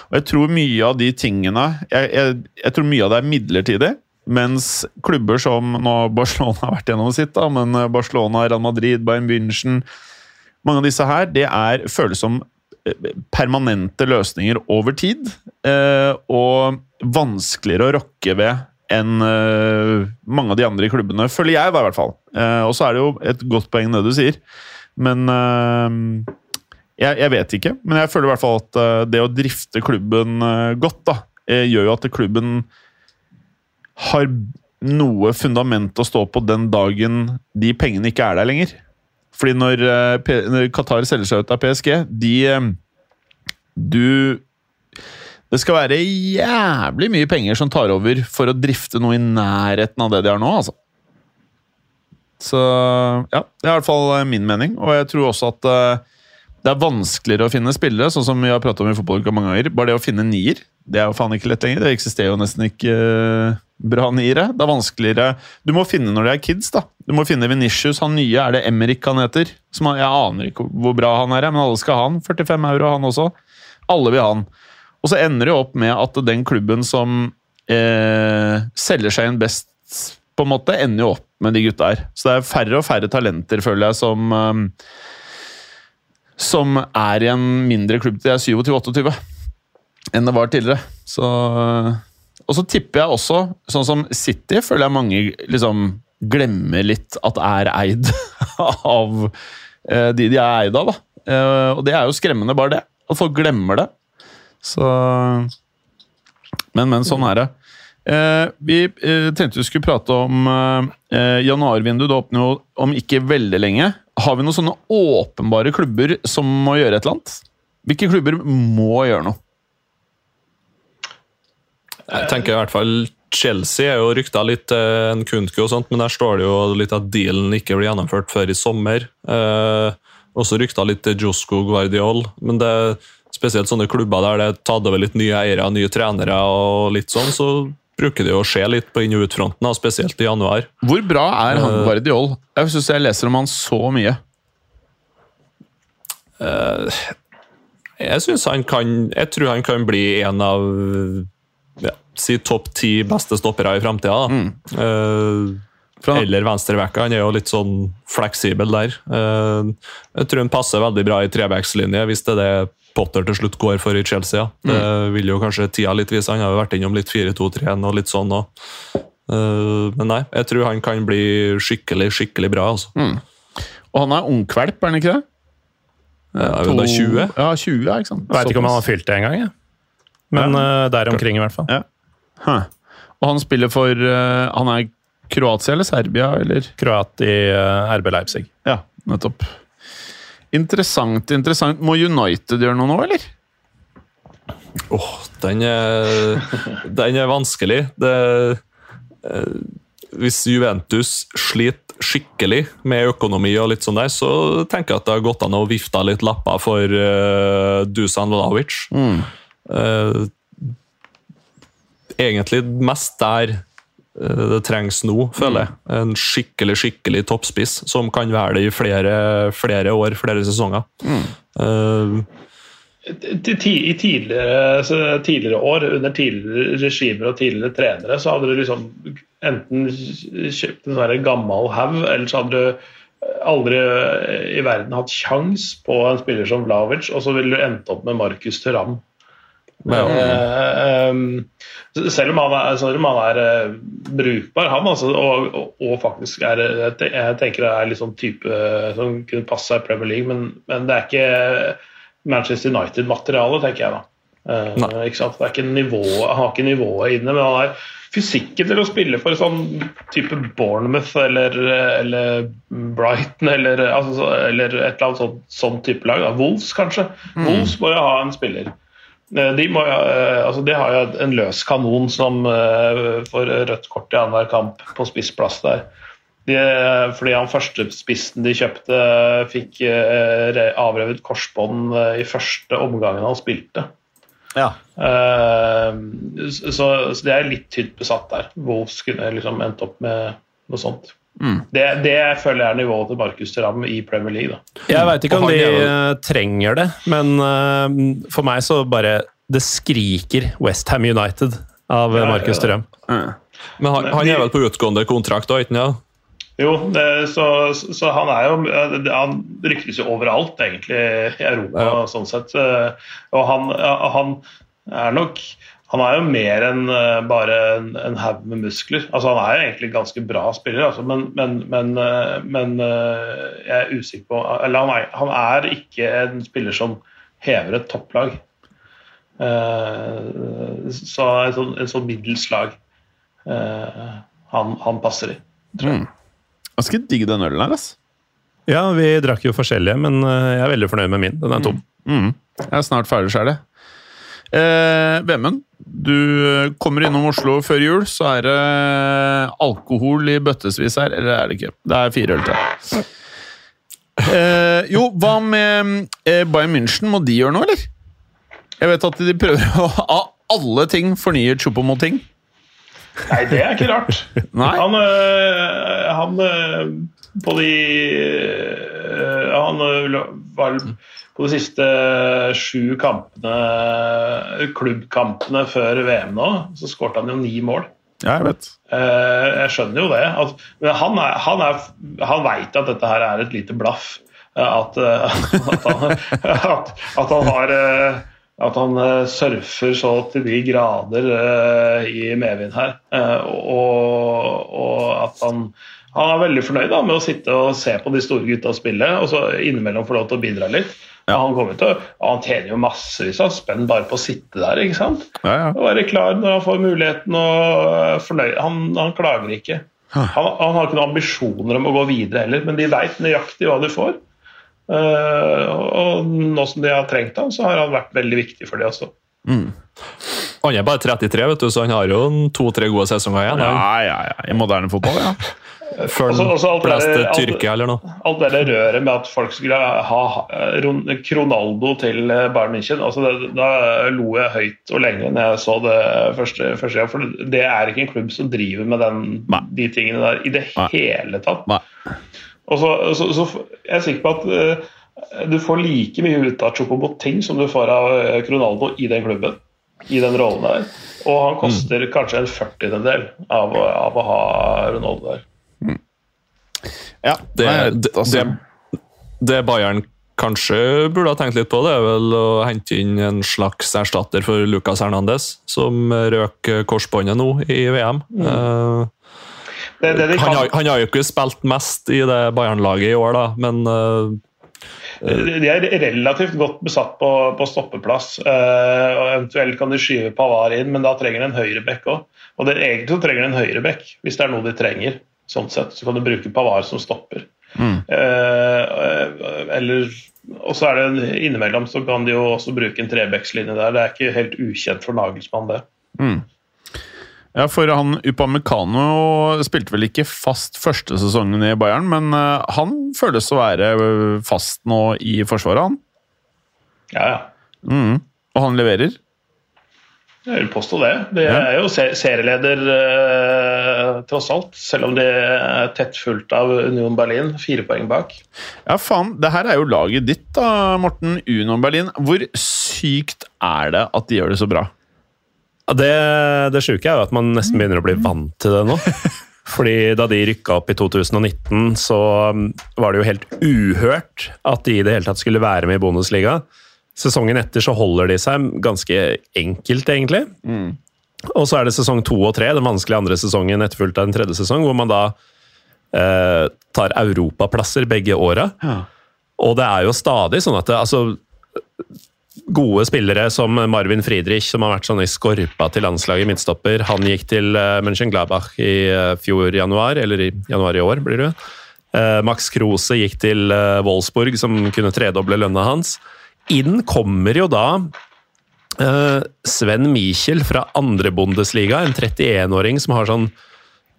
Og jeg tror mye av de tingene Jeg, jeg, jeg tror mye av det er midlertidig. Mens klubber som nå Barcelona har vært gjennom sitt, da, men eh, Barcelona, Real Madrid, Bayern München Mange av disse her det er, føles som permanente løsninger over tid. eh, Og vanskeligere å rokke ved enn eh, mange av de andre i klubbene, føler jeg i hvert fall. Eh, og så er det jo et godt poeng det du sier, men jeg, jeg vet ikke. Men jeg føler i hvert fall at det å drifte klubben godt, da, gjør jo at klubben har noe fundament å stå på den dagen de pengene ikke er der lenger. Fordi når, eh, når Qatar selger seg ut av PSG, de eh, Du Det skal være jævlig mye penger som tar over for å drifte noe i nærheten av det de har nå, altså. Så ja, det er i hvert fall eh, min mening. Og jeg tror også at det er vanskeligere å finne spillere, sånn som vi har pratet om i fotballuka mange ganger. Bare det å finne nier, det er jo faen ikke lett lenger. Det eksisterer jo nesten ikke eh, bra niere. Det er vanskeligere Du må finne når det er kids, da. Du må finne Venitius, han nye. Er det Emrik han heter? Som han, jeg aner ikke hvor bra han er, men alle skal ha han. 45 euro, han også. Alle vil ha han. Og så ender det opp med at den klubben som eh, selger seg inn best, på en måte, ender jo opp med de gutta her. Så det er færre og færre talenter, føler jeg, som eh, som er i en mindre klubb til de er 27-28 enn det var tidligere. Så, og så tipper jeg også, sånn som City, føler jeg mange liksom glemmer litt at er eid *laughs* av eh, de de er eid av. da. Eh, og det er jo skremmende, bare det. At folk glemmer det. Så Men, men, sånn er det. Eh, vi eh, tenkte vi skulle prate om eh, januarvinduet. Det åpner jo om ikke veldig lenge. Har vi noen sånne åpenbare klubber som må gjøre et eller annet? Hvilke klubber må gjøre noe?
Jeg tenker i hvert fall Chelsea er jo rykta litt til en Kunku og sånt, men der står det jo litt at dealen ikke blir gjennomført før i sommer. Eh, også rykta litt til Josko Guardiol, men det er spesielt sånne klubber der det er tatt over litt nye eiere, nye trenere og litt sånn, så bruker det jo å skje litt på inn- og utfronten, spesielt i januar.
Hvor bra er han
Eh.
Guardiol? Jeg syns jeg leser om han så mye.
Jeg syns han kan Jeg tror han kan bli en av si topp ti beste stoppere i framtida.
Mm. Uh,
eller venstrebacka. Han er jo litt sånn fleksibel der. Uh, jeg tror han passer veldig bra i trebackslinje, hvis det er det Potter til slutt går for i Chelsea. Ja. Det
Mm.
vil jo kanskje tida litt vise. Han har jo vært innom litt 4-2-3 og litt sånn òg. men nei, jeg tror han kan bli skikkelig, skikkelig bra. altså.
Mm. Og han er ungkvalp, er han ikke det?
Er det er 20?
Ja, 20, ikke sant?
Veit ikke om han har fylt det engang, jeg. Men ja. der omkring, i hvert fall.
Ja. Huh. Og han spiller for uh, Han er Kroatia eller Serbia, eller?
Kroat i uh, RB Leipzig.
Ja, nettopp. Interessant, interessant. Må United gjøre noe nå, eller?
Åh, den er, den er vanskelig. Det, eh, hvis Juventus sliter skikkelig med økonomi og litt sånn der, så tenker jeg at det har gått an å vifte litt lapper for uh, Dusan Vlahovic. Eh, egentlig mest der eh, det trengs nå, føler jeg. En skikkelig, skikkelig toppspiss som kan være det i flere, flere år, flere sesonger.
Mm. Uh, I tidligere, tidligere år, under tidligere regimer og tidligere trenere, så hadde du liksom enten kjøpt en sånn gammel haug, eller så hadde du aldri i verden hatt kjangs på en spiller som Vlavic, og så ville du endt opp med Markus Thuram.
Ja.
Eh, um, selv om han er, om han er eh, brukbar, han, altså, og, og, faktisk er jeg tenker det er litt sånn type eh, som kunne passe seg i Premier League, men, men det er ikke Manchester United-materiale, tenker jeg da.
Nei.
ikke sant? Det er ikke nivå, han har ikke nivået inne, men han har fysikken til å spille for sånn type Bournemouth eller, eller Brighton eller, altså, eller et eller annet sånn, sånn type lag. Da. Wolves, kanskje. Wolves må jo ha en spiller. Eh, De, må, eh, altså de har jo en løs kanon som eh, får rødt kort i annenhver kamp på spissplass der. De, fordi han første spissen de kjøpte, fikk avrevet korsbånd i første omgangen han spilte.
Ja.
Så, så det er litt tynt besatt der. Wolves kunne liksom endt opp med noe sånt. Det, det føler jeg er nivået til Markus Thuram i Premier League. da.
Jeg veit ikke om de
er
eh, trenger det, men uh, for meg så bare Det skriker Westham United av
Ja, Markus
Markus
ja.
Men han, han er vel på utgående kontrakt, da, ikke sant?
Jo, det, så, så han er jo Han ryktes jo overalt, egentlig, i Europa,
Ja.
sånn sett. Eh, Og han, han er nok Han er jo mer enn eh, bare en, en haug med muskler. Altså, han er jo egentlig ganske bra spiller, altså, men, men, men, eh, men eh, jeg er usikker på Eller han er, han er ikke en spiller som hever et topplag. Eh, Så en sånn, en sånn middels lag eh, han, han passer i.
Ganske digg den ølen her, ass.
Ja, vi drakk jo forskjellige, men jeg er veldig fornøyd med min. Den er tom.
Mm. Jeg er snart ferdig sjøl, jeg. Eh, Vemund, du kommer innom Oslo før jul, så er det alkohol i bøttesvis her. Eller er det ikke? Det er fire øl til. Eh, jo, hva med eh, Bayern München? Må de gjøre noe, eller? Jeg vet at de prøver å av alle ting fornye Chupomoting.
Nei, det er ikke rart. Han, øh, han øh, på de øh, Han var på de siste sju kampene, klubbkampene før VM nå, så skårte han jo ni mål.
Ja, jeg vet.
Eh, Jeg skjønner jo det. Men han, er, han, er, han veit at dette her er et lite blaff. Eh, At, eh, *laughs* at, han, at, at han har eh, At han eh, surfer så til de grader eh, i medvind her. Eh, Og, og at han, han er veldig fornøyd da, med å sitte og se på de store gutta spille, og så innimellom få lov til å bidra litt.
Ja.
Han, til, å- han tjener jo massevis av spenn bare på å sitte der. ikke sant?
Ja, ja.
Å være klar når han får muligheten og er fornøyd. Han, han klager ikke. Han, han har ikke noen ambisjoner om å gå videre heller, men de veit nøyaktig hva de får. Uh, og nå som de har trengt ham, så har han vært veldig viktig for de også.
Han er bare 33, vet du, så han har jo en to-tre gode sesonger igjen.
Ja, ja, ja. I moderne fotball, ja. *laughs*
Før
Også-
han
også alt
til
der-
Tyrkia eller noe.
Alt det der røret med at folk skulle ha Cronaldo Ronaldo til eh, Bayern München, altså det, da lo jeg høyt og lenge når jeg så det første, første gang. For det er ikke en klubb som driver med den, de tingene der i det
Nei.
hele tatt. Og så, så, så jeg er sikker på at uh, du får like mye ut av Chocoboting som du får av Cronaldo Ronaldo i den klubben. I den rollen der. Og han koster kanskje en førtiendedel av, av å ha Ronaldo der.
Ja.
Det, det,
altså.
det, det Bayern kanskje burde ha tenkt litt på, det er vel å hente inn en slags erstatter for Lucas Hernandez, som røk korsbåndet nå i VM. Eh,
Det, det de
han, har, han har jo ikke spilt mest i det Bayern-laget i år, da, men uh,
De er relativt godt besatt på, på stoppeplass. Uh, og Eventuelt kan de skyve Pavar inn, men da trenger de en høyrebekk òg. Og det, egentlig så trenger de en høyrebekk, hvis det er noe de trenger. Sånn sett, Så kan du bruke Pavar som stopper. Eh, eller Og så er det innimellom så kan de jo også bruke en trebekslinje der. Det er ikke helt ukjent for Nagelsmann, det.
Ja, for han Upamecano spilte vel ikke fast første sesongen i Bayern, men eh, han føles å være eh, fast nå i forsvaret, han.
Ja, ja.
Mm. Og han leverer.
Jeg vil påstå det. De er jo se- serieleder eh, tross alt, selv om de er tett fulgt av Union Berlin. Fire poeng bak.
Ja, faen. Det her er jo laget ditt, da, Morten. Union Berlin. Hvor sykt er det at de gjør det så bra?
Ja, Det, det sjuke er jo at man nesten begynner å bli vant til det nå. *laughs* Fordi da de rykka opp i 2019, så um, var det jo helt uhørt at de i det hele tatt skulle være med i Bundesliga. Sesongen etter så holder de seg ganske enkelt, egentlig. Og så er det sesong to og tre, den vanskelige andre sesongen etterfulgt av en tredje sesong, hvor man da eh, tar europaplasser begge åra. Og det er jo stadig sånn at det, altså, Gode spillere som Marvin Friedrich, som har vært sånn i skorpa til landslaget midtstopper. Han gikk til uh, Mönchengladbach i uh, fjor januar, eller i januar i år, blir det. Uh, Max Krose gikk til uh, Wolfsburg, som kunne tredoble lønna hans. Inn kommer jo da uh, Sven Michel fra andre Bundesliga, en 31-åring som har sånn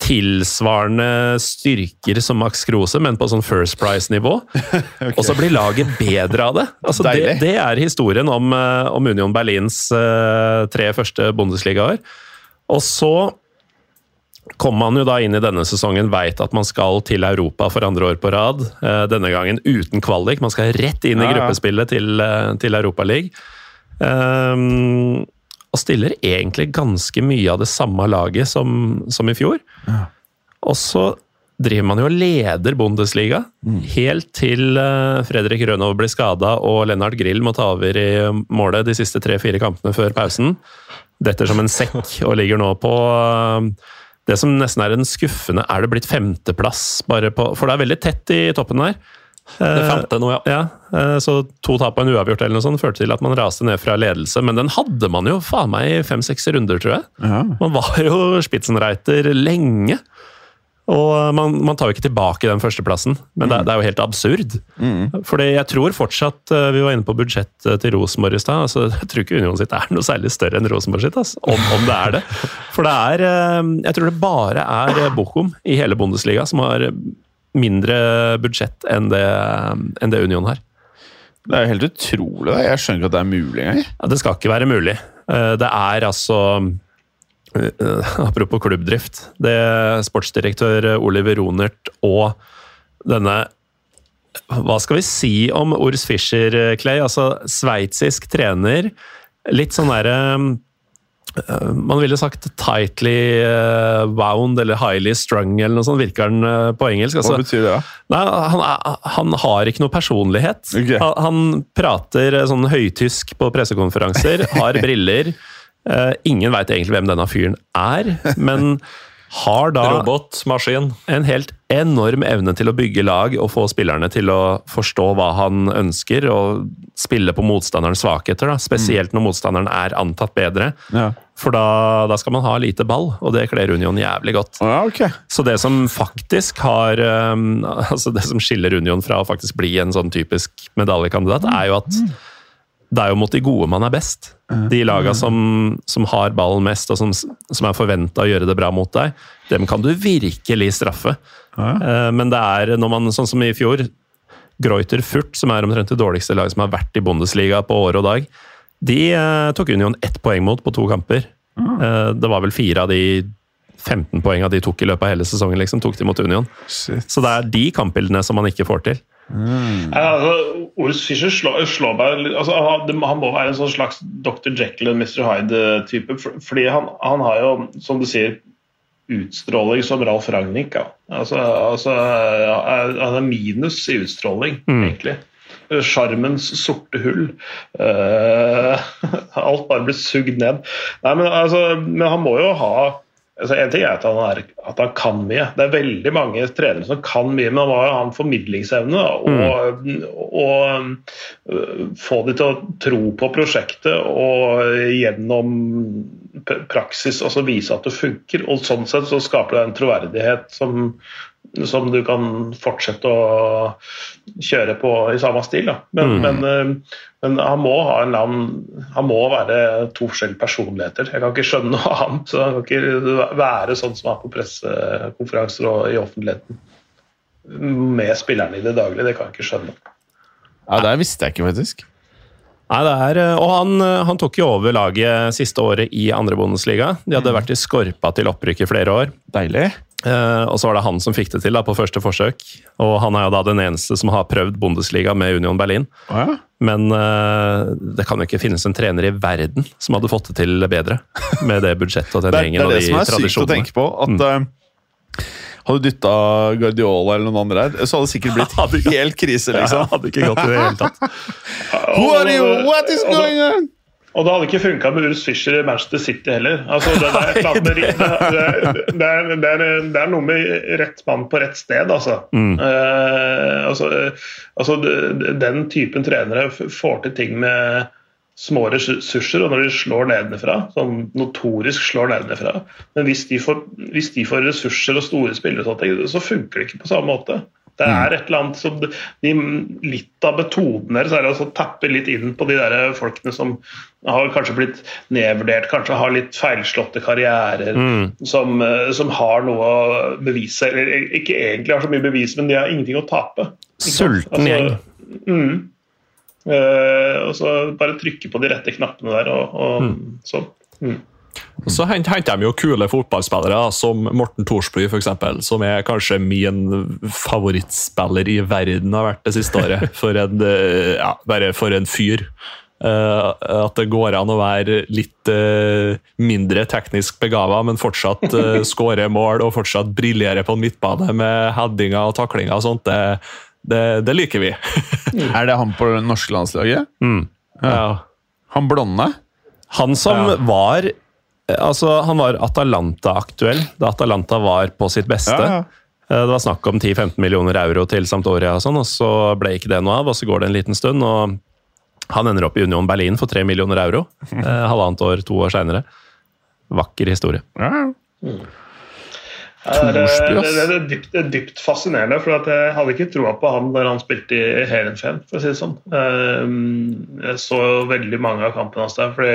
tilsvarende styrker som Max Krose, men på sånn First Price-nivå. *laughs* Og så blir laget bedre av det. Altså, det, det er historien om, eh, om Union Berlins eh, tre første Bundesligaer. Og så kommer man jo da inn i denne sesongen, veit at man skal til Europa for andre år på rad. eh, Denne gangen uten kvalik. Man skal rett inn i gruppespillet til, eh, til Europaligaen. Um, og stiller egentlig ganske mye av det samme laget som, som i fjor. Og så driver man jo og leder Bundesliga, helt til eh, Fredrik Rønov blir skada og Lennart Grill må ta over i målet de siste tre-fire kampene før pausen. Detter som en sekk og ligger nå på det som nesten er en skuffende Er det blitt femteplass? Bare på, for det er veldig tett i toppen der.
Det femte nå, ja.
Ja, eh, så to tap og en uavgjort eller noe sånt førte til at man raste ned fra ledelse, men den hadde man jo faen meg i fem-seks runder, tror jeg.
Ja.
Man var jo Spitzenreiter lenge. Og man, man tar jo ikke tilbake den førsteplassen, men det, er- det er jo helt absurd. Fordi jeg tror fortsatt eh, Vi var inne på budsjettet til Rosenborg i stad. Altså, *laughs* jeg tror ikke Union sitt er noe særlig større enn Rosenborg sitt, altså, om, om det er det. For det er eh, Jeg tror det bare er eh, Bochum i hele Bundesliga som har mindre budsjett enn det, enn det Union har.
Det er jo helt utrolig. Jeg skjønner ikke at det er mulig engang.
Ja, det skal ikke være mulig. Eh, Det er altså eh, *laughs* Apropos klubbdrift. Det sportsdirektør Oliver Ronert og denne Hva skal vi si om Urs Fischer, Clay? Altså sveitsisk trener. Litt sånn derre eh, man ville sagt 'tightly eh, wound' eller 'highly strung' eller noe sånt, virker han eh, på engelsk.
Hva
Altså,
betyr det? da?
Nei, han, han har ikke noe personlighet.
Okay.
Han, han prater sånn høytysk på pressekonferanser, *laughs* har briller. Eh, ingen veit egentlig hvem denne fyren er, *laughs* men har da
Robot, maskin.
en helt enorm evne til å bygge lag og få spillerne til å forstå hva han ønsker, og spille på motstanderens svakheter, da. spesielt når motstanderen er antatt bedre.
Ja.
For da, da skal man ha lite ball, og det kler Union jævlig godt.
Ja, okay.
Så det som faktisk har um, *laughs* Altså det som skiller Union fra å faktisk bli en sånn typisk medaljekandidat, er jo at det er jo mot de gode man er best. De laga som, som har ballen mest, og som, som er forventa å gjøre det bra mot deg, dem kan du virkelig straffe. Ja. Men det er når man, sånn som i fjor, Greuter Furt, som er omtrent det dårligste laget som har vært i Bundesliga på år og dag, de eh, tok Union ett poeng mot på to kamper. Ja. det var vel fire av de 15 poengene de tok i løpet av hele sesongen, liksom, tok de mot Union.
Shit.
Så det er de kampbildene som man ikke får til.
Nei, altså, Ors Fischer slår, slår meg altså, han, må være en sånn slags Dr. Jekyll og Mr. Hyde-type. Fordi han, han har jo, som du sier, utstråling som Ralf Ragnhild. Ja. Altså, altså, han er minus i utstråling, egentlig. Sjarmens sorte hull. Uh, *laughs* alt bare blir sugd ned. Nei, men, altså, men han må jo ha altså, En ting er at han, er at han kan mye. Det er veldig mange trenere som kan mye, men han har en formidlingsevne. Og, øh, få de til å tro på prosjektet og gjennom praksis også vise at det funker. Og sånn sett så skaper det en troverdighet som, som du kan fortsette å kjøre på i samme stil. Da. Men, men, øh, men han må ha en annen Han må være to forskjellige personligheter. Jeg kan ikke skjønne noe annet. Så han kan ikke være sånn som han er på pressekonferanser og i offentligheten. Med spillerne i det daglige. Det kan jeg ikke skjønne.
Ja, Det visste jeg ikke, faktisk.
Nei, det er, og han, han tok jo over laget siste året i andre Bundesliga. De hadde vært i skorpa til opprykk i flere år.
Deilig.
Eh, og så var det han som fikk det til da, på første forsøk. Og han er jo da den eneste som har prøvd Bundesliga med Union Berlin.
Oh, ja.
Men uh, det kan jo ikke finnes en trener i verden som hadde fått det til bedre. Med det budsjettet og den
gjengen og de
tradisjonene.
det
er
det som er sykt å tenke på. At eh, hadde dytta Guardiola eller noen andre her, så hadde det sikkert blitt *laughs* helt krise, liksom.
Ja, hadde ikke gått i det hele tatt. *laughs*
Who are you? What is going on?
Og det hadde ikke funka med Urs Fischer i Manchester City heller. Altså, det, er, et eller det, det, er, det, er, det, er, noe med rett mann på rett sted, altså.
Mm.
Uh, altså, altså. Den typen trenere får til ting med små ressurser, og når de slår nedenfra, sånn notorisk slår nedenfra Men hvis de, får, hvis de får ressurser og store spillere, så funker det ikke på samme måte. Det er et eller annet som de, Litt av metoden deres er å tappe litt inn på de der folkene som har kanskje blitt nedvurdert, kanskje har litt feilslåtte karrierer, mm. som, eh, som, har noe å bevise. Eller ikke egentlig har så mye bevis, men de har ingenting å tape.
Sulten gjeng. Altså, mm.
uh, og så bare trykke på de rette knappene der, og, og mm. sånn. Mm.
Og så henter de jo kule fotballspillere, som Morten Thorsby, f.eks., som er kanskje min favorittspiller i verden har vært det siste året. *laughs* For en, eh, ja, bare for en fyr. Uh, at det går an å være litt uh, mindre teknisk begava, men fortsatt uh, *laughs* skåre mål og fortsatt briljere på en midtbane med headinger og taklinger og sånt. Det, det, det liker vi. *laughs*
er det han på det norske landslaget?
Mm.
Ja. Han blonde?
Han som ja. var Altså, han var Atalanta-aktuell da Atalanta var på sitt beste. Ja, ja. Eh, det var snakk om 10-15 millioner euro til Sampdoria, og sånn, og så ble ikke det noe av. og Så går det en liten stund, og han ender opp i Union Berlin for 3 millioner euro. Eh, halvannet år, to år seinere. Vakker historie. Ja. Mm.
Det er, det, er dypt, det er, dypt, fascinerende, for jeg hadde ikke troa på han da han spilte i Heerenveen, for å si det sånn. Ehm, jeg så veldig mange av kampene hans der, fordi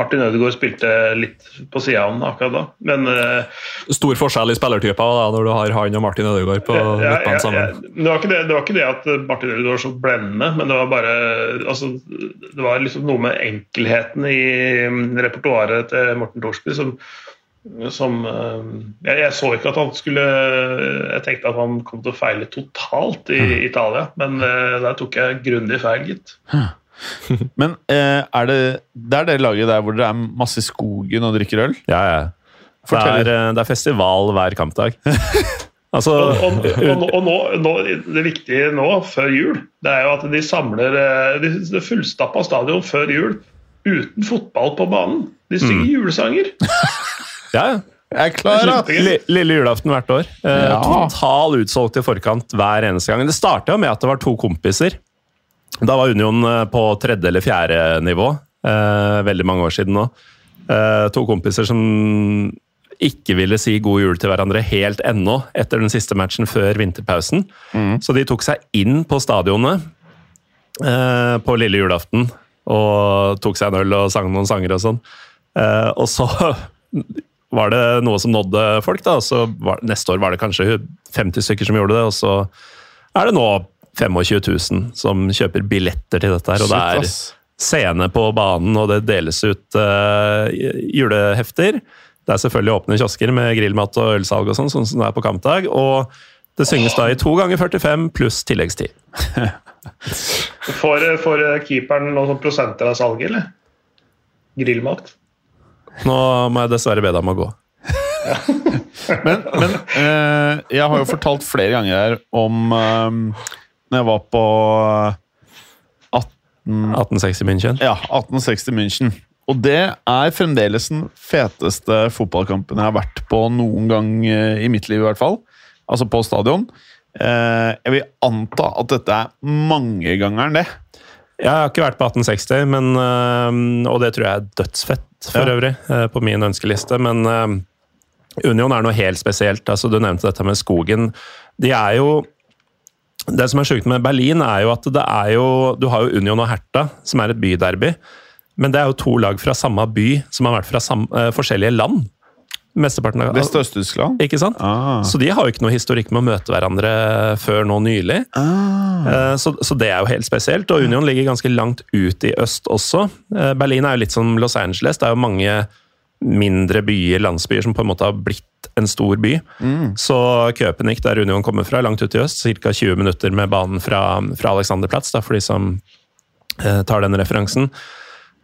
Martin Ødegaard spilte litt på sida av han akkurat da. Men eh,
Stor forskjell i spillertyper da, når du har han og Martin Ødegaard på ja, midtbanen sammen?
Ja, det, var det, det, var ikke det, at Martin Ødegaard var så blendende, men det var bare altså, Det var liksom noe med enkelheten i repertoaret til Morten Thorsby som som eh, jeg, jeg, så ikke at han skulle Jeg tenkte at han kom til å feile totalt i mm. Italia, men uh, der tok jeg grundig feil, gitt. *laughs*
Men uh, er det, det er det laget der hvor dere er masse i skogen og drikker øl?
Ja, ja. Det er, det er, festival hver kampdag. *laughs*
altså, og, *laughs* og, og, og nå, nå, det viktige nå, før jul, det er jo at de samler Det fullstappa stadion før jul uten fotball på banen. De synger mm. julesanger.
Ja, ja.
Jeg er klar, da!
Lille julaften hvert år. Eh, ja. Total utsolgt i forkant hver eneste gang. Det starta med at det var to kompiser. Da var Union eh, på tredje eller fjerde nivå. Eh, veldig mange år siden nå. Eh, to kompiser som ikke ville si god jul til hverandre helt ennå, etter den siste matchen før vinterpausen. Mm. Så de tok seg inn på stadionet eh, på lille julaften og tok seg en øl og sang noen sanger og sånn. Eh, og så var det noe som nådde folk. da, så var, Neste år var det kanskje 50 stykker som gjorde det, og så er det nå 25 000 som kjøper billetter til dette. her, og det er scene på banen, og det deles ut uh, julehefter. Det er selvfølgelig åpne kiosker med grillmat og ølsalg og sånn, sånn som det er på kampdag. Og det synges da i to ganger 45 pluss tilleggstid. *laughs*
får, får keeperen noen prosenter av salget, eller? Grillmat?
Nå må jeg dessverre be deg om å gå. *laughs*
men, men eh, jeg har jo fortalt flere ganger her om eh, når jeg var på 18...
1860 München?
Ja, 1860 München. Og det er fremdeles den feteste fotballkampen jeg har vært på noen gang eh, i mitt liv, i hvert fall. Altså på stadion. Eh, jeg vil anta at dette er mangegangeren, det.
Jeg har ikke vært på 1860, men, eh, og det tror jeg er dødsfett for ja. øvrig, eh, på min ønskeliste. Men uh, Union er noe helt spesielt. Altså, du nevnte dette med skogen. De er jo Det som er sjukt med Berlin, er jo at det er jo Du har jo Union og Hertha, som er et byderby. Men det er jo to lag fra samme by som har vært fra samme, uh, forskjellige land. Mesteparten av
Vest- og Øst-Tyskland?
Ikke sant? Ah. Så de har jo ikke noe historikk med å møte hverandre før nå nylig. Ah. Så, så, det er jo helt spesielt. Og Union ligger ganske langt ut i øst også. Eh, Berlin er jo litt som Los Angeles. Det er jo mange mindre byer, landsbyer, som på en måte har blitt en stor by. Mm. Så Köpenick, der Union kommer fra, langt ut i øst, ca. 20 minutter med banen fra, fra Alexanderplatz, da, for de som eh, tar den referansen.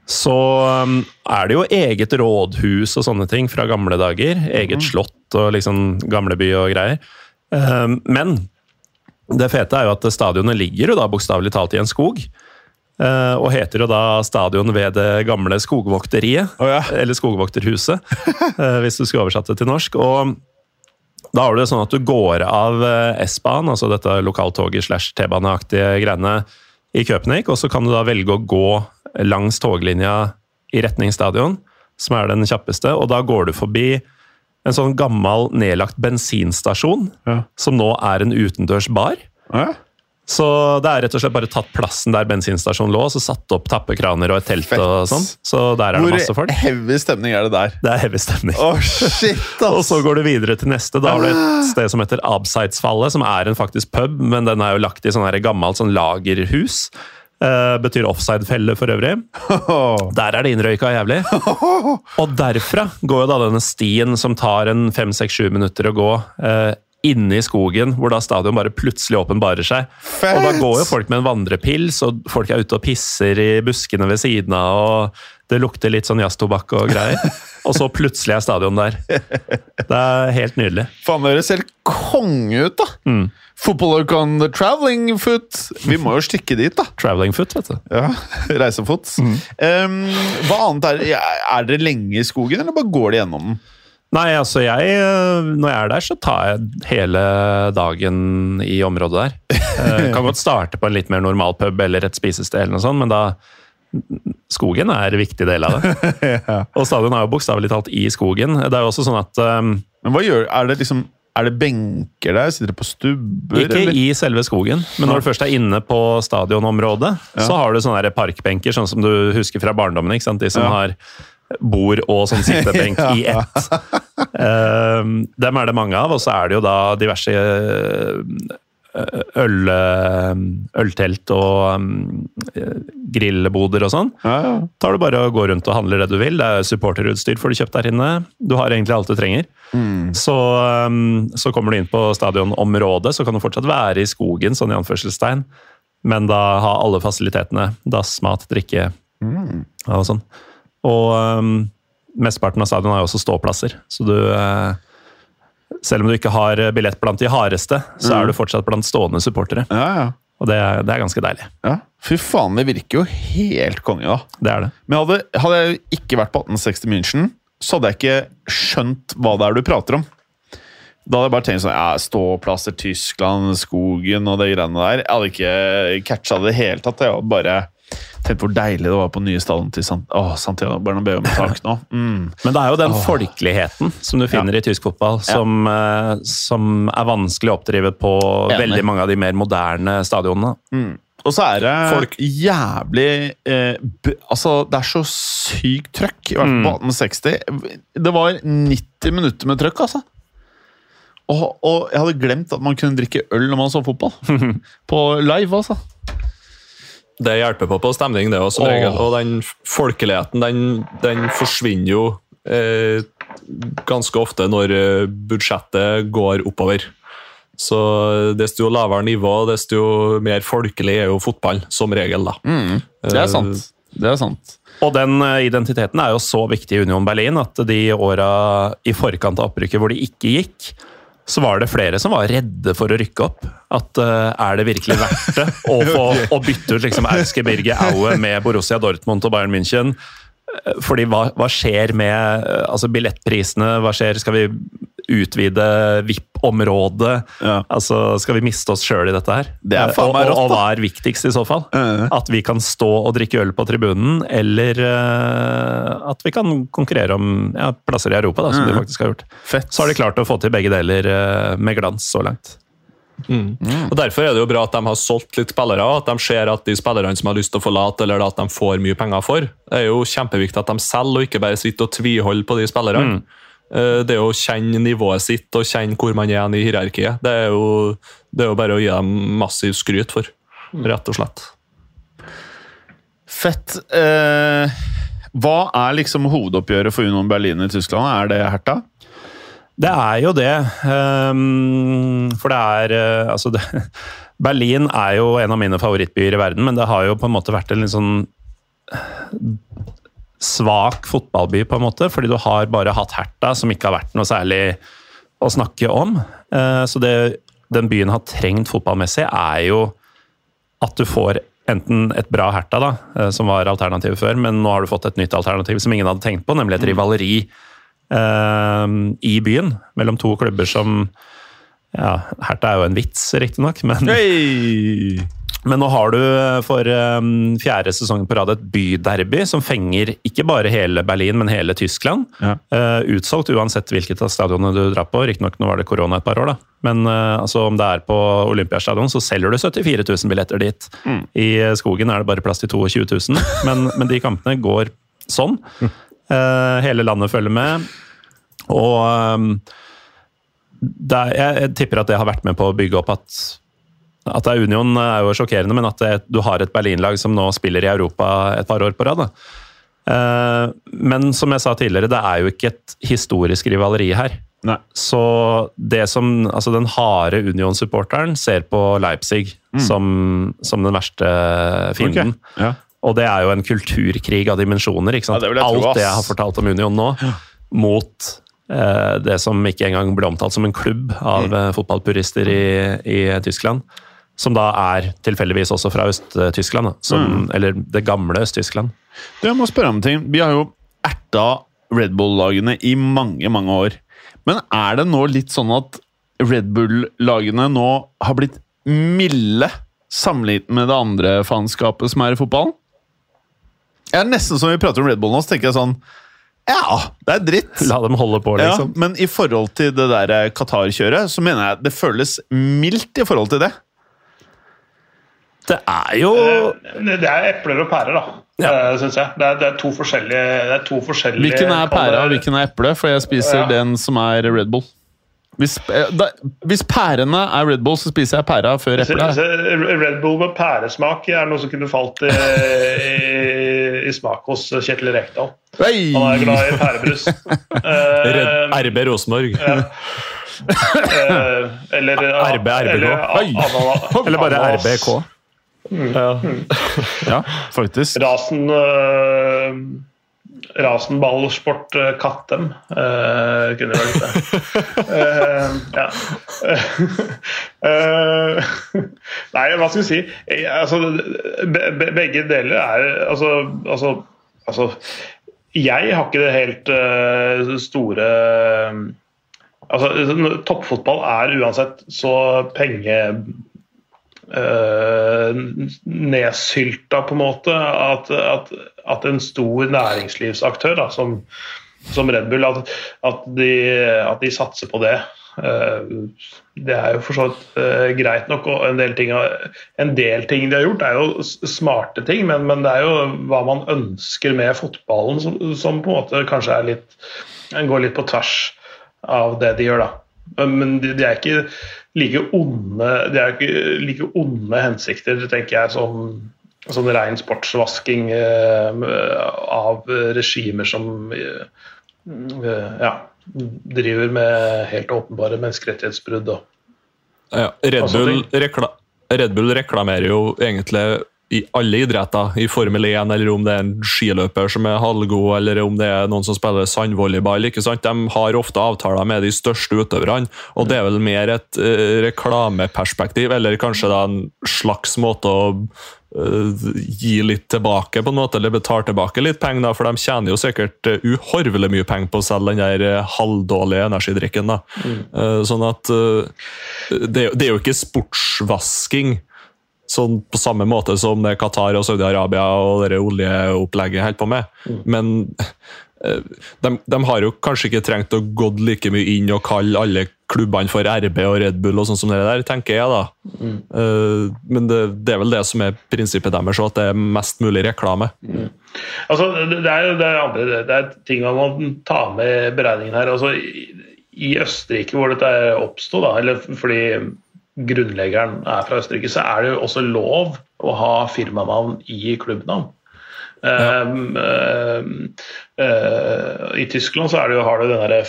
Så um, er det jo eget rådhus og sånne ting fra gamle dager. Eget slott og liksom gamleby og greier. Um, men det fete er jo at stadionet ligger jo da bokstavelig talt i en skog. Uh, og heter jo da Stadion ved det gamle skogvokteriet.
Oh ja.
Eller Skogvokterhuset, *laughs* uh, hvis du skulle oversatt det til norsk. Og da har du det sånn at du går av uh, S-banen, altså dette lokaltoget slash T-baneaktige greiene, i Köpenick, og så kan du da velge å gå langs toglinja i retning stadion, som er den kjappeste, og da går du forbi en sånn gammel nedlagt bensinstasjon,
Ja.
som nå er en utendørs bar.
Ja.
Så det er rett og slett bare tatt plassen der bensinstasjonen lå, og så satt opp tappekraner og et telt
Fett.
og sånn. Så der er det masse folk.
Hvor heavy stemning er det der?
Det er heavy stemning.
Oh, shit, *laughs*
Og så går du videre til neste. Da har du et sted som heter Abseitsfallet, som er en faktisk pub, men den er jo lagt i sånn gammelt sånn lagerhus. Eh, betyr offside-felle for øvrig. *laughs* Der er det innrøyka jævlig. *laughs* Og derfra går jo da denne stien som tar en fem, seks, sju minutter å gå Uh, inne i skogen, hvor da stadion bare plutselig åpenbarer seg.
Fett!
Og da går jo folk med en vandrepils, og folk er ute og pisser i buskene ved siden av, og det lukter litt sånn jazztobakk og greier. *laughs* Og så plutselig er stadion der. Det er helt nydelig.
Faen, det høres helt konge ut, da!
Mm.
Footballer on the traveling foot. Vi må jo stikke dit, da.
Traveling foot, vet du.
Ja, *laughs* Reisefot.
Mm.
Um, hva annet er Er dere lenge i skogen, eller bare går de gjennom den?
Nei, altså jeg Når jeg er der, så tar jeg hele dagen i området der. Jeg kan godt starte på en litt mer normal pub eller et spisested, eller noe sånt, men da Skogen er en viktig del av det. *laughs* Og stadion er jo bokstavelig talt i skogen. Det er jo også sånn at um,
Men hva gjør Er det liksom Er det benker der? Sitter dere på stubber?
Ikke
eller?
i selve skogen, men når du først er inne på stadionområdet, så har du sånne parkbenker, sånn som du husker fra barndommen. ikke sant? De som
Ja.
har bord og sånn sittebenk *laughs* i ett. Um, dem er det mange av, og så er det jo da diverse øl, eh, øltelt og um, grillboder og sånn.
Ja, ja.
tar du bare og går rundt og handler det du vil. Det er supporterutstyr får du kjøpt der inne. Du har egentlig alt du trenger. Så, um, så kommer du inn på stadionområdet, så kan du fortsatt være i skogen, sånn i anførselstegn, men da ha alle fasilitetene. Dass, mat, drikke og sånn. Og um, mesteparten av stadion har jo også ståplasser, så du eh, selv om du ikke har billett blant de hardeste, så er du fortsatt blant stående supportere.
ja, ja.
Og det, er- det er ganske deilig.
ja. Fy faen, det virker jo helt konge, da.
Det er det.
Men hadde, hadde jeg ikke vært på 1860 München, så hadde jeg ikke skjønt hva det er du prater om. Da hadde jeg bare tenkt sånn ja, Ståplasser, Tyskland, skogen og de greiene der. Jeg hadde ikke catcha det i det hele tatt. Jeg hadde bare tenkt hvor deilig det var på nye stallen til Sant Åh, Santiago Bernabeu med tak nå. *laughs* Mm.
Men det er jo den folkeligheten som du finner i tysk fotball, som, eh, som er vanskelig å oppdrive på
Enig.
veldig mange av de mer moderne stadionene.
Og så er det
Folk-
jævlig eh, Altså, det er så sykt trøkk. I hvert fall på 1860. Det var 90 minutter med trøkk, altså. Og, og jeg hadde glemt at man kunne drikke øl når man så fotball. *laughs* på live, altså.
Det hjelper på på stemning, det òg, som regel. Og den folkeligheten, den, den forsvinner jo eh, ganske ofte når eh, budsjettet går oppover. Så desto lavere nivå, desto mer folkelig er jo fotball, som regel, da.
Det er sant. Det er sant.
Og den eh, identiteten er jo så viktig i Union Berlin at de åra i forkant av opprykket hvor de ikke gikk, så var det flere som var redde for å rykke opp. At uh, er det virkelig verdt det å, *laughs* få, å bytte ut liksom Auske Birge Aue med Borussia Dortmund og Bayern München? Eh, Fordi hva, hva skjer med eh, altså billettprisene? Hva skjer? Skal vi utvide VIP-området?
Ja.
Altså, skal vi miste oss sjøl i dette her?
Det faen meg
og, og, og hva er viktigst i så fall?
Eh.
At vi kan stå og drikke øl på tribunen, eller uh, at vi kan konkurrere om ja, plasser i Europa, da, som de faktisk har gjort.
Fett.
Så har de klart å få til begge deler eh, med glans så langt.
Og Derfor er det jo bra at de har solgt litt spillere, og at de ser at de spillerne som har lyst til å forlate, eller at de får mye penger for. Det er jo kjempeviktig at de selger, og ikke bare sitter og tviholder på de spillerne. Eh, Det å kjenne nivået sitt og kjenne hvor man er i hierarkiet, det er, jo, det er jo bare å gi dem massiv skryt for, rett og slett.
Fett. Eh, hva er liksom hovedoppgjøret for Union Berlin i Tyskland? Er det Hertha?
Det er jo det. Um, for det er eh, Altså, det, *laughs* Berlin er jo en av mine favorittbyer i verden, men det har jo på en måte vært en litt sånn svak fotballby, på en måte, fordi du har bare hatt Herta, som ikke har vært noe særlig å snakke om. Eh, så det den byen har trengt fotballmessig, er jo at du får enten et bra Herta, da, eh, som var alternativet før, men nå har du fått et nytt alternativ som ingen hadde tenkt på, nemlig et rivaleri eh, i byen mellom to klubber som ja, Herta er jo en vits, riktignok, men
Hey! *laughs*
men nå har du eh, for um, fjerde sesongen på rad et byderby som fenger ikke bare hele Berlin, men hele Tyskland.
Ja.
Uh, utsolgt uansett hvilket av stadionene du drar på. Riktignok nå var det korona et par år, da. Men uh, altså, om det er på Olympiastadion, så selger du 74 000 billetter dit. I skogen er det bare plass til 22 000, *laughs* men, men de kampene går sånn. Uh, hele landet følger med. Og um, er, jeg, jeg tipper at det har vært med på å bygge opp at at det er Union er jo sjokkerende, men at det, du har et Berlin-lag som nå spiller i Europa et par år på rad. da. Eh, Men som jeg sa tidligere, det er jo ikke et historisk rivaleri her.
Nei.
Så det som, altså den harde Union-supporteren ser på Leipzig som, som den verste fienden.
Okay. Ja.
Og det er jo en kulturkrig av dimensjoner.
Ja, det tro,
Alt det jeg har fortalt om Union nå, mot eh, det som ikke engang ble omtalt som en klubb av
Mm.
eh, fotballpurister i, i Tyskland. Som da er tilfeldigvis også fra Øst-Tyskland.
Mm.
Eller det gamle Øst-Tyskland.
Du, jeg må spørre om ting. Vi har jo erta Red Bull-lagene i mange, mange år. Men er det nå litt sånn at Red Bull-lagene nå har blitt milde sammenlignet med det andre faenskapet som er i fotballen? Jeg er nesten som vi prater om Red Bull nå, så tenker jeg sånn Ja, det er dritt. *laughs*
La dem holde på,
Ja,
liksom.
men i forhold til det der eh, Qatar-kjøret, så mener jeg det føles mildt i forhold til det.
Det er jo
Eh, Det er epler og pærer, da,
Ja.
eh, syns jeg. Det er, det er to forskjellige, det er to forskjellige
Hvilken er pæra og hvilken er eple? For jeg spiser
Ja.
den som er Red Bull. Hvis, eh, da, hvis pærene er Red Bull, så spiser jeg pæra før eplet.
Red Bull med pæresmak er noe som kunne falt i, i, i smak hos Kjetil Rekdal.
Hey!
Han er glad i pærebrus. *laughs*
Red-
Eh,
RB Rosenborg.
eh, eller *laughs*
RB, RBK.
Eller,
Oi.
Eller bare
ananas.
RBK. *laughs*
Ja, faktisk.
Rasen uh, Rasenballsport uh, Kattem uh, kunne vært det. uh, *laughs* ja. uh, *laughs* nei, hva skal vi si? Altså, be, be, begge deler er altså, altså, altså Jeg har ikke det helt eh, store Altså, toppfotball er uansett så penge nedsylta, på en måte. At, at, at en stor næringslivsaktør da, som, som Red Bull, at, de, at de satser på det. Eh, det er jo for så vidt eh, greit nok, og en del, ting, en del ting de har gjort, er jo smarte ting, men, men det er jo hva man ønsker med fotballen, som, som på en måte kanskje litt går litt på tvers av det de gjør, da. Men de, de er ikke like onde De er ikke like onde hensikter, tenker jeg, som, sånn ren sportsvasking eh, av regimer som eh, ja, driver med helt åpenbare menneskerettighetsbrudd. Og.
Ja, Red, Bull Red Bull reklamerer jo egentlig i alle idretter, i Formel 1, eller om det er en skiløper som er halvgod, eller om det er noen som spiller sandvolleyball. ikke sant? De har ofte avtaler med de største utøverne, og det er vel mer et uh, reklameperspektiv, eller kanskje da en slags måte å uh, gi litt tilbake, på en måte, eller betale tilbake litt penger, da, for de tjener jo sikkert uh, uhorvelig mye penger på å selge den der eh, halvdårlige energidrikken. da. Eh, sånn at eh, det, det er jo ikke sportsvasking sånn på samme måte som det Qatar og Saudi-Arabia og det oljeopplegget holder på med. Men eh, de, de har jo kanskje ikke trengt å gå like mye inn og kalle alle klubbene for RB og Red Bull og sånn som det der, tenker jeg da. Eh, Men det, det er vel det som er prinsippet deres, at det er mest mulig reklame.
Altså, det er det er andre det er ting man må ta med i beregningen her. Altså, i, Østerrike, hvor dette oppsto, eller fordi grunnleggeren er fra Østerrike, så er det jo også lov å ha firmanavn i klubbnavn. Ja. um, uh, I Tyskland så er det jo, har du den derre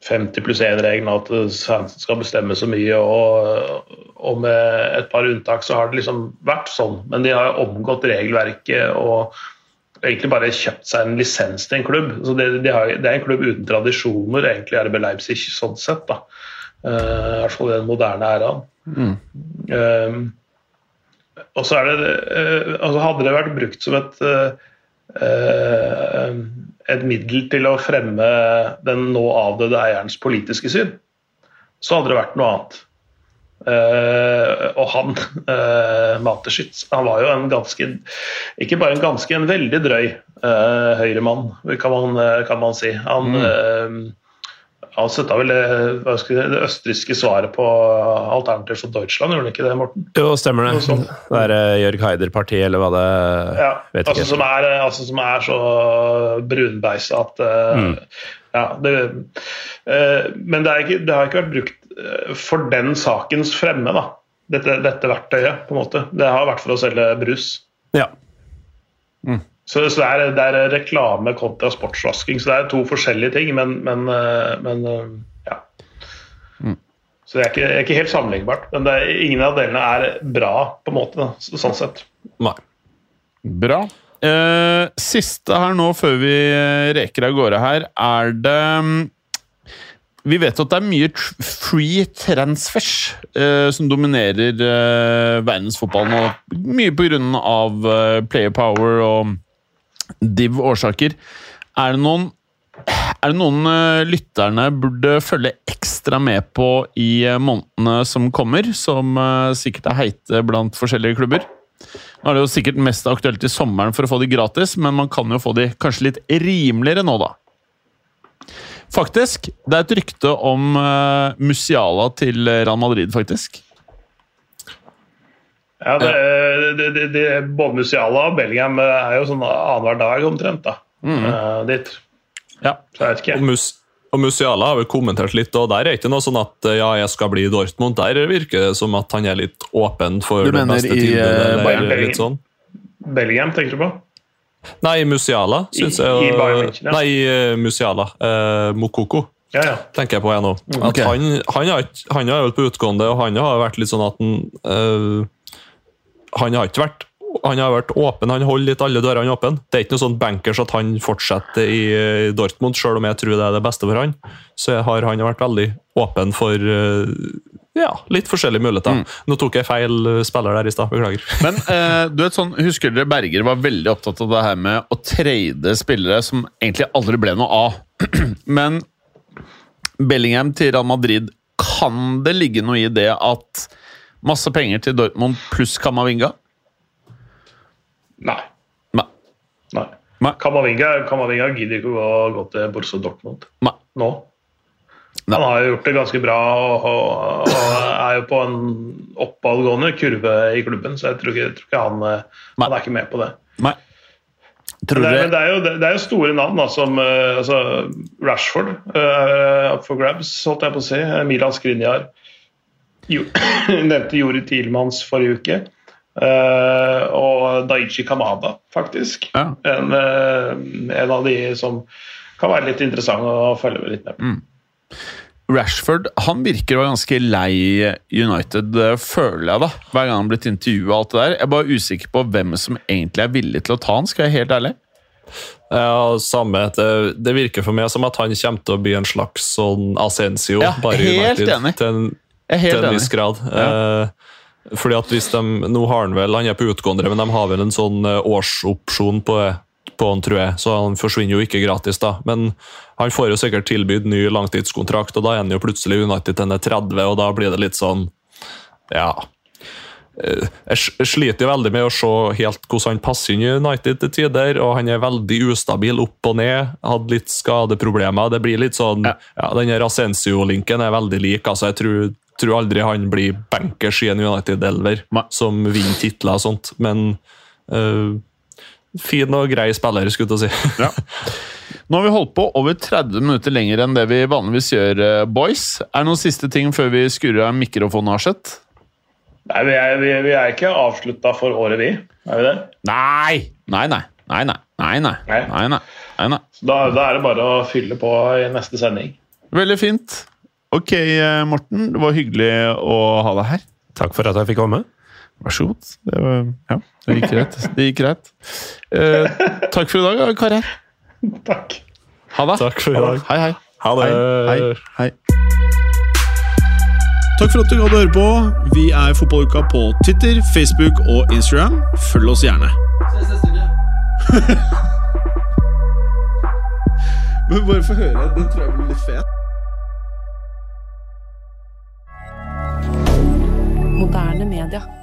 50 pluss 1-regelen, at fansen skal bestemme så mye. Og, og med et par unntak så har det liksom vært sånn. Men de har jo omgått regelverket og egentlig bare kjøpt seg en lisens til en klubb. Så det, de har, det er en klubb uten tradisjoner, egentlig RB Leipzig sånn sett. da. Uh, I hvert fall den moderne æraen. Eh, og så er det uh, altså Hadde det vært brukt som et eh, et middel til å fremme den nå avdøde eierens politiske syn, så hadde det vært noe annet. Uh, og han, uh, Mateschitz, han var jo en ganske Ikke bare en ganske, en veldig drøy uh, høyremann, kan, man, kan man si. Han, uh, han støtta vel det, det østerrikske svaret på Alternativ for Deutschland, gjorde han ikke det, Morten?
Jo, stemmer det. Det er eh, Jørg Heider-partiet, eller hva det
Ja,
Vet
altså
ikke.
som, er, altså som er så brunbeisa at eh,
Mm.
ja, det, uh, Men det, er ikke, det har ikke vært brukt eh, for den sakens fremme, da. Dette, dette verktøyet, på en måte. Det har vært for å selge brus.
Ja.
Så, så det, er, det er reklame kontra sportsvasking. Så det er to forskjellige ting, men, men, eh, men ja. ja. Så det er ikke, er ikke helt sammenlignbart. Men det er, ingen av delene er bra, på en måte, da, sånn sett.
Nei.
Bra. Eh, siste her nå, før vi eh, reker av gårde her, er det mm, Vi vet at det er mye free transfers eh, som dominerer eh, verdensfotballen. Mye av eh, player power og div årsaker. Er det noen er det noen eh, lytterne burde følge ekstra med på i eh, månedene som kommer, som eh, sikkert er heite blant forskjellige klubber? Nå er det jo sikkert mest aktuelt i sommeren for å få de gratis, men man kan jo få de kanskje litt rimeligere nå, da. Faktisk, det er et rykte om Musiala til Real Madrid, faktisk.
Ja, det, det, det, det, Både Musiala og Bellingham er jo sånn annenhver dag omtrent. da, eh, dit.
Ja.
Så jeg vet
Og. Mus og Musiala har vel kommentert litt, og der er ikke noe sånn at ja, jeg skal bli i Dortmund. Der virker det som at han er litt åpen for
Du
det beste
i,
tilbudet.
eh,
sånn.
Bellingham, tenker du på?
Nei, Musiala, syns jeg.
i ja.
Nei, eh, Musiala. Eh, Mokoko,
Ja, ja.
tenker jeg på jeg nå. At
ok.
han, han, har han har jo vært på utgående, og han har vært litt sånn at han eh, Han har ikke vært han har vært åpen, han holder litt alle dørene åpne. Det er ikke noe sånn bankers at han fortsetter i eh, Dortmund, selv om jeg tror det er det beste for han. Så har han vært veldig åpen for eh, ja, litt forskjellige muligheter. Nå tok jeg feil eh, spiller der i stad, beklager. *laughs*
Men eh, du vet sånn, husker dere Berger var veldig opptatt av det her med å trade spillere som egentlig aldri ble noe av. *clears throat* Men Bellingham til Real Madrid, kan det ligge noe i det at masse penger til Dortmund pluss Kamavinga?
Nei.
Nei.
Nei.
Nei.
Kamavinga, Kamavinga gidder ikke å gå, til Borussia Dortmund
Nei.
nå.
Nei.
Han har jo gjort det ganske bra og, og, og er jo på en oppadgående kurve i klubben, så jeg tror ikke, jeg tror ikke han, eh, han er ikke med på det.
Nei. Tror
det, er, det, er jo, det er jo store navn, da, som eh, altså, Rashford uh, for grabs, holdt jeg på å si. Milan Skriniar. *coughs* Nevnte Jori Tielmanns forrige uke. Uh, og Daichi Kamada, faktisk.
Ja.
En, uh, en av de som kan være litt interessant å følge litt med Mm.
Rashford han virker å være ganske lei United, eh, føler jeg, da. Hver gang han har blitt intervjua og alt det der. Jeg er bare usikker på hvem som egentlig er villig til å ta han, skal jeg være helt ærlig.
Ja, samme. Det, det virker for meg som at han kommer til å bli en slags sånn Ascencio.
Ja,
bare United,
enig.
Til en, til en viss grad. Eh, fordi at hvis de, Nå har han vel, han er på utgående, men de har vel en sånn eh, årsopsjon på, på han, tror jeg, så han forsvinner jo ikke gratis. da. Men han får jo sikkert tilbudt ny langtidskontrakt, og da er han jo plutselig United til han er 30, og da blir det litt sånn Ja. Eh, Jeg sliter jo veldig med å se helt hvordan han passer inn i United til tider, og han er veldig ustabil opp og ned. Hadde litt skadeproblemer. Det blir litt sånn
Ja.
ja, Den her Ascencio-linken er veldig lik. altså Jeg tror, tror aldri han blir bankers i en United-elver som vinner titler og sånt, men eh, fin og grei spiller, skulle jeg si.
Ja. Nå har vi holdt på over 30 minutter lenger enn det vi vanligvis gjør, eh, boys. Er det noen siste ting før vi skrur av mikrofonen, Arseth?
Nei, vi er, vi, vi er ikke avslutta for året, vi. Er vi det?
Nei! Nei, nei. Nei, nei. Nei, nei.
Nei.
nei, nei. nei, nei.
Da, da er det bare å fylle på i neste sending.
Veldig fint. Ok, eh, Morten. Det var hyggelig å ha deg her.
Takk for at jeg fikk komme.
Vær så god. Det, var, ja, det gikk greit. *laughs* Det gikk greit. Eh, takk for i dag, karer.
Takk.
Ha det.
Takk for i dag.
Hei, hei.
Ha det.
Hei, hei, hei.
Takk for at du gadd å høre på. Vi er Fotballuka på Twitter, Facebook og Instagram. Følg oss gjerne. *laughs* Men bare få høre. Den tror jeg blir litt fet.
Moderne media.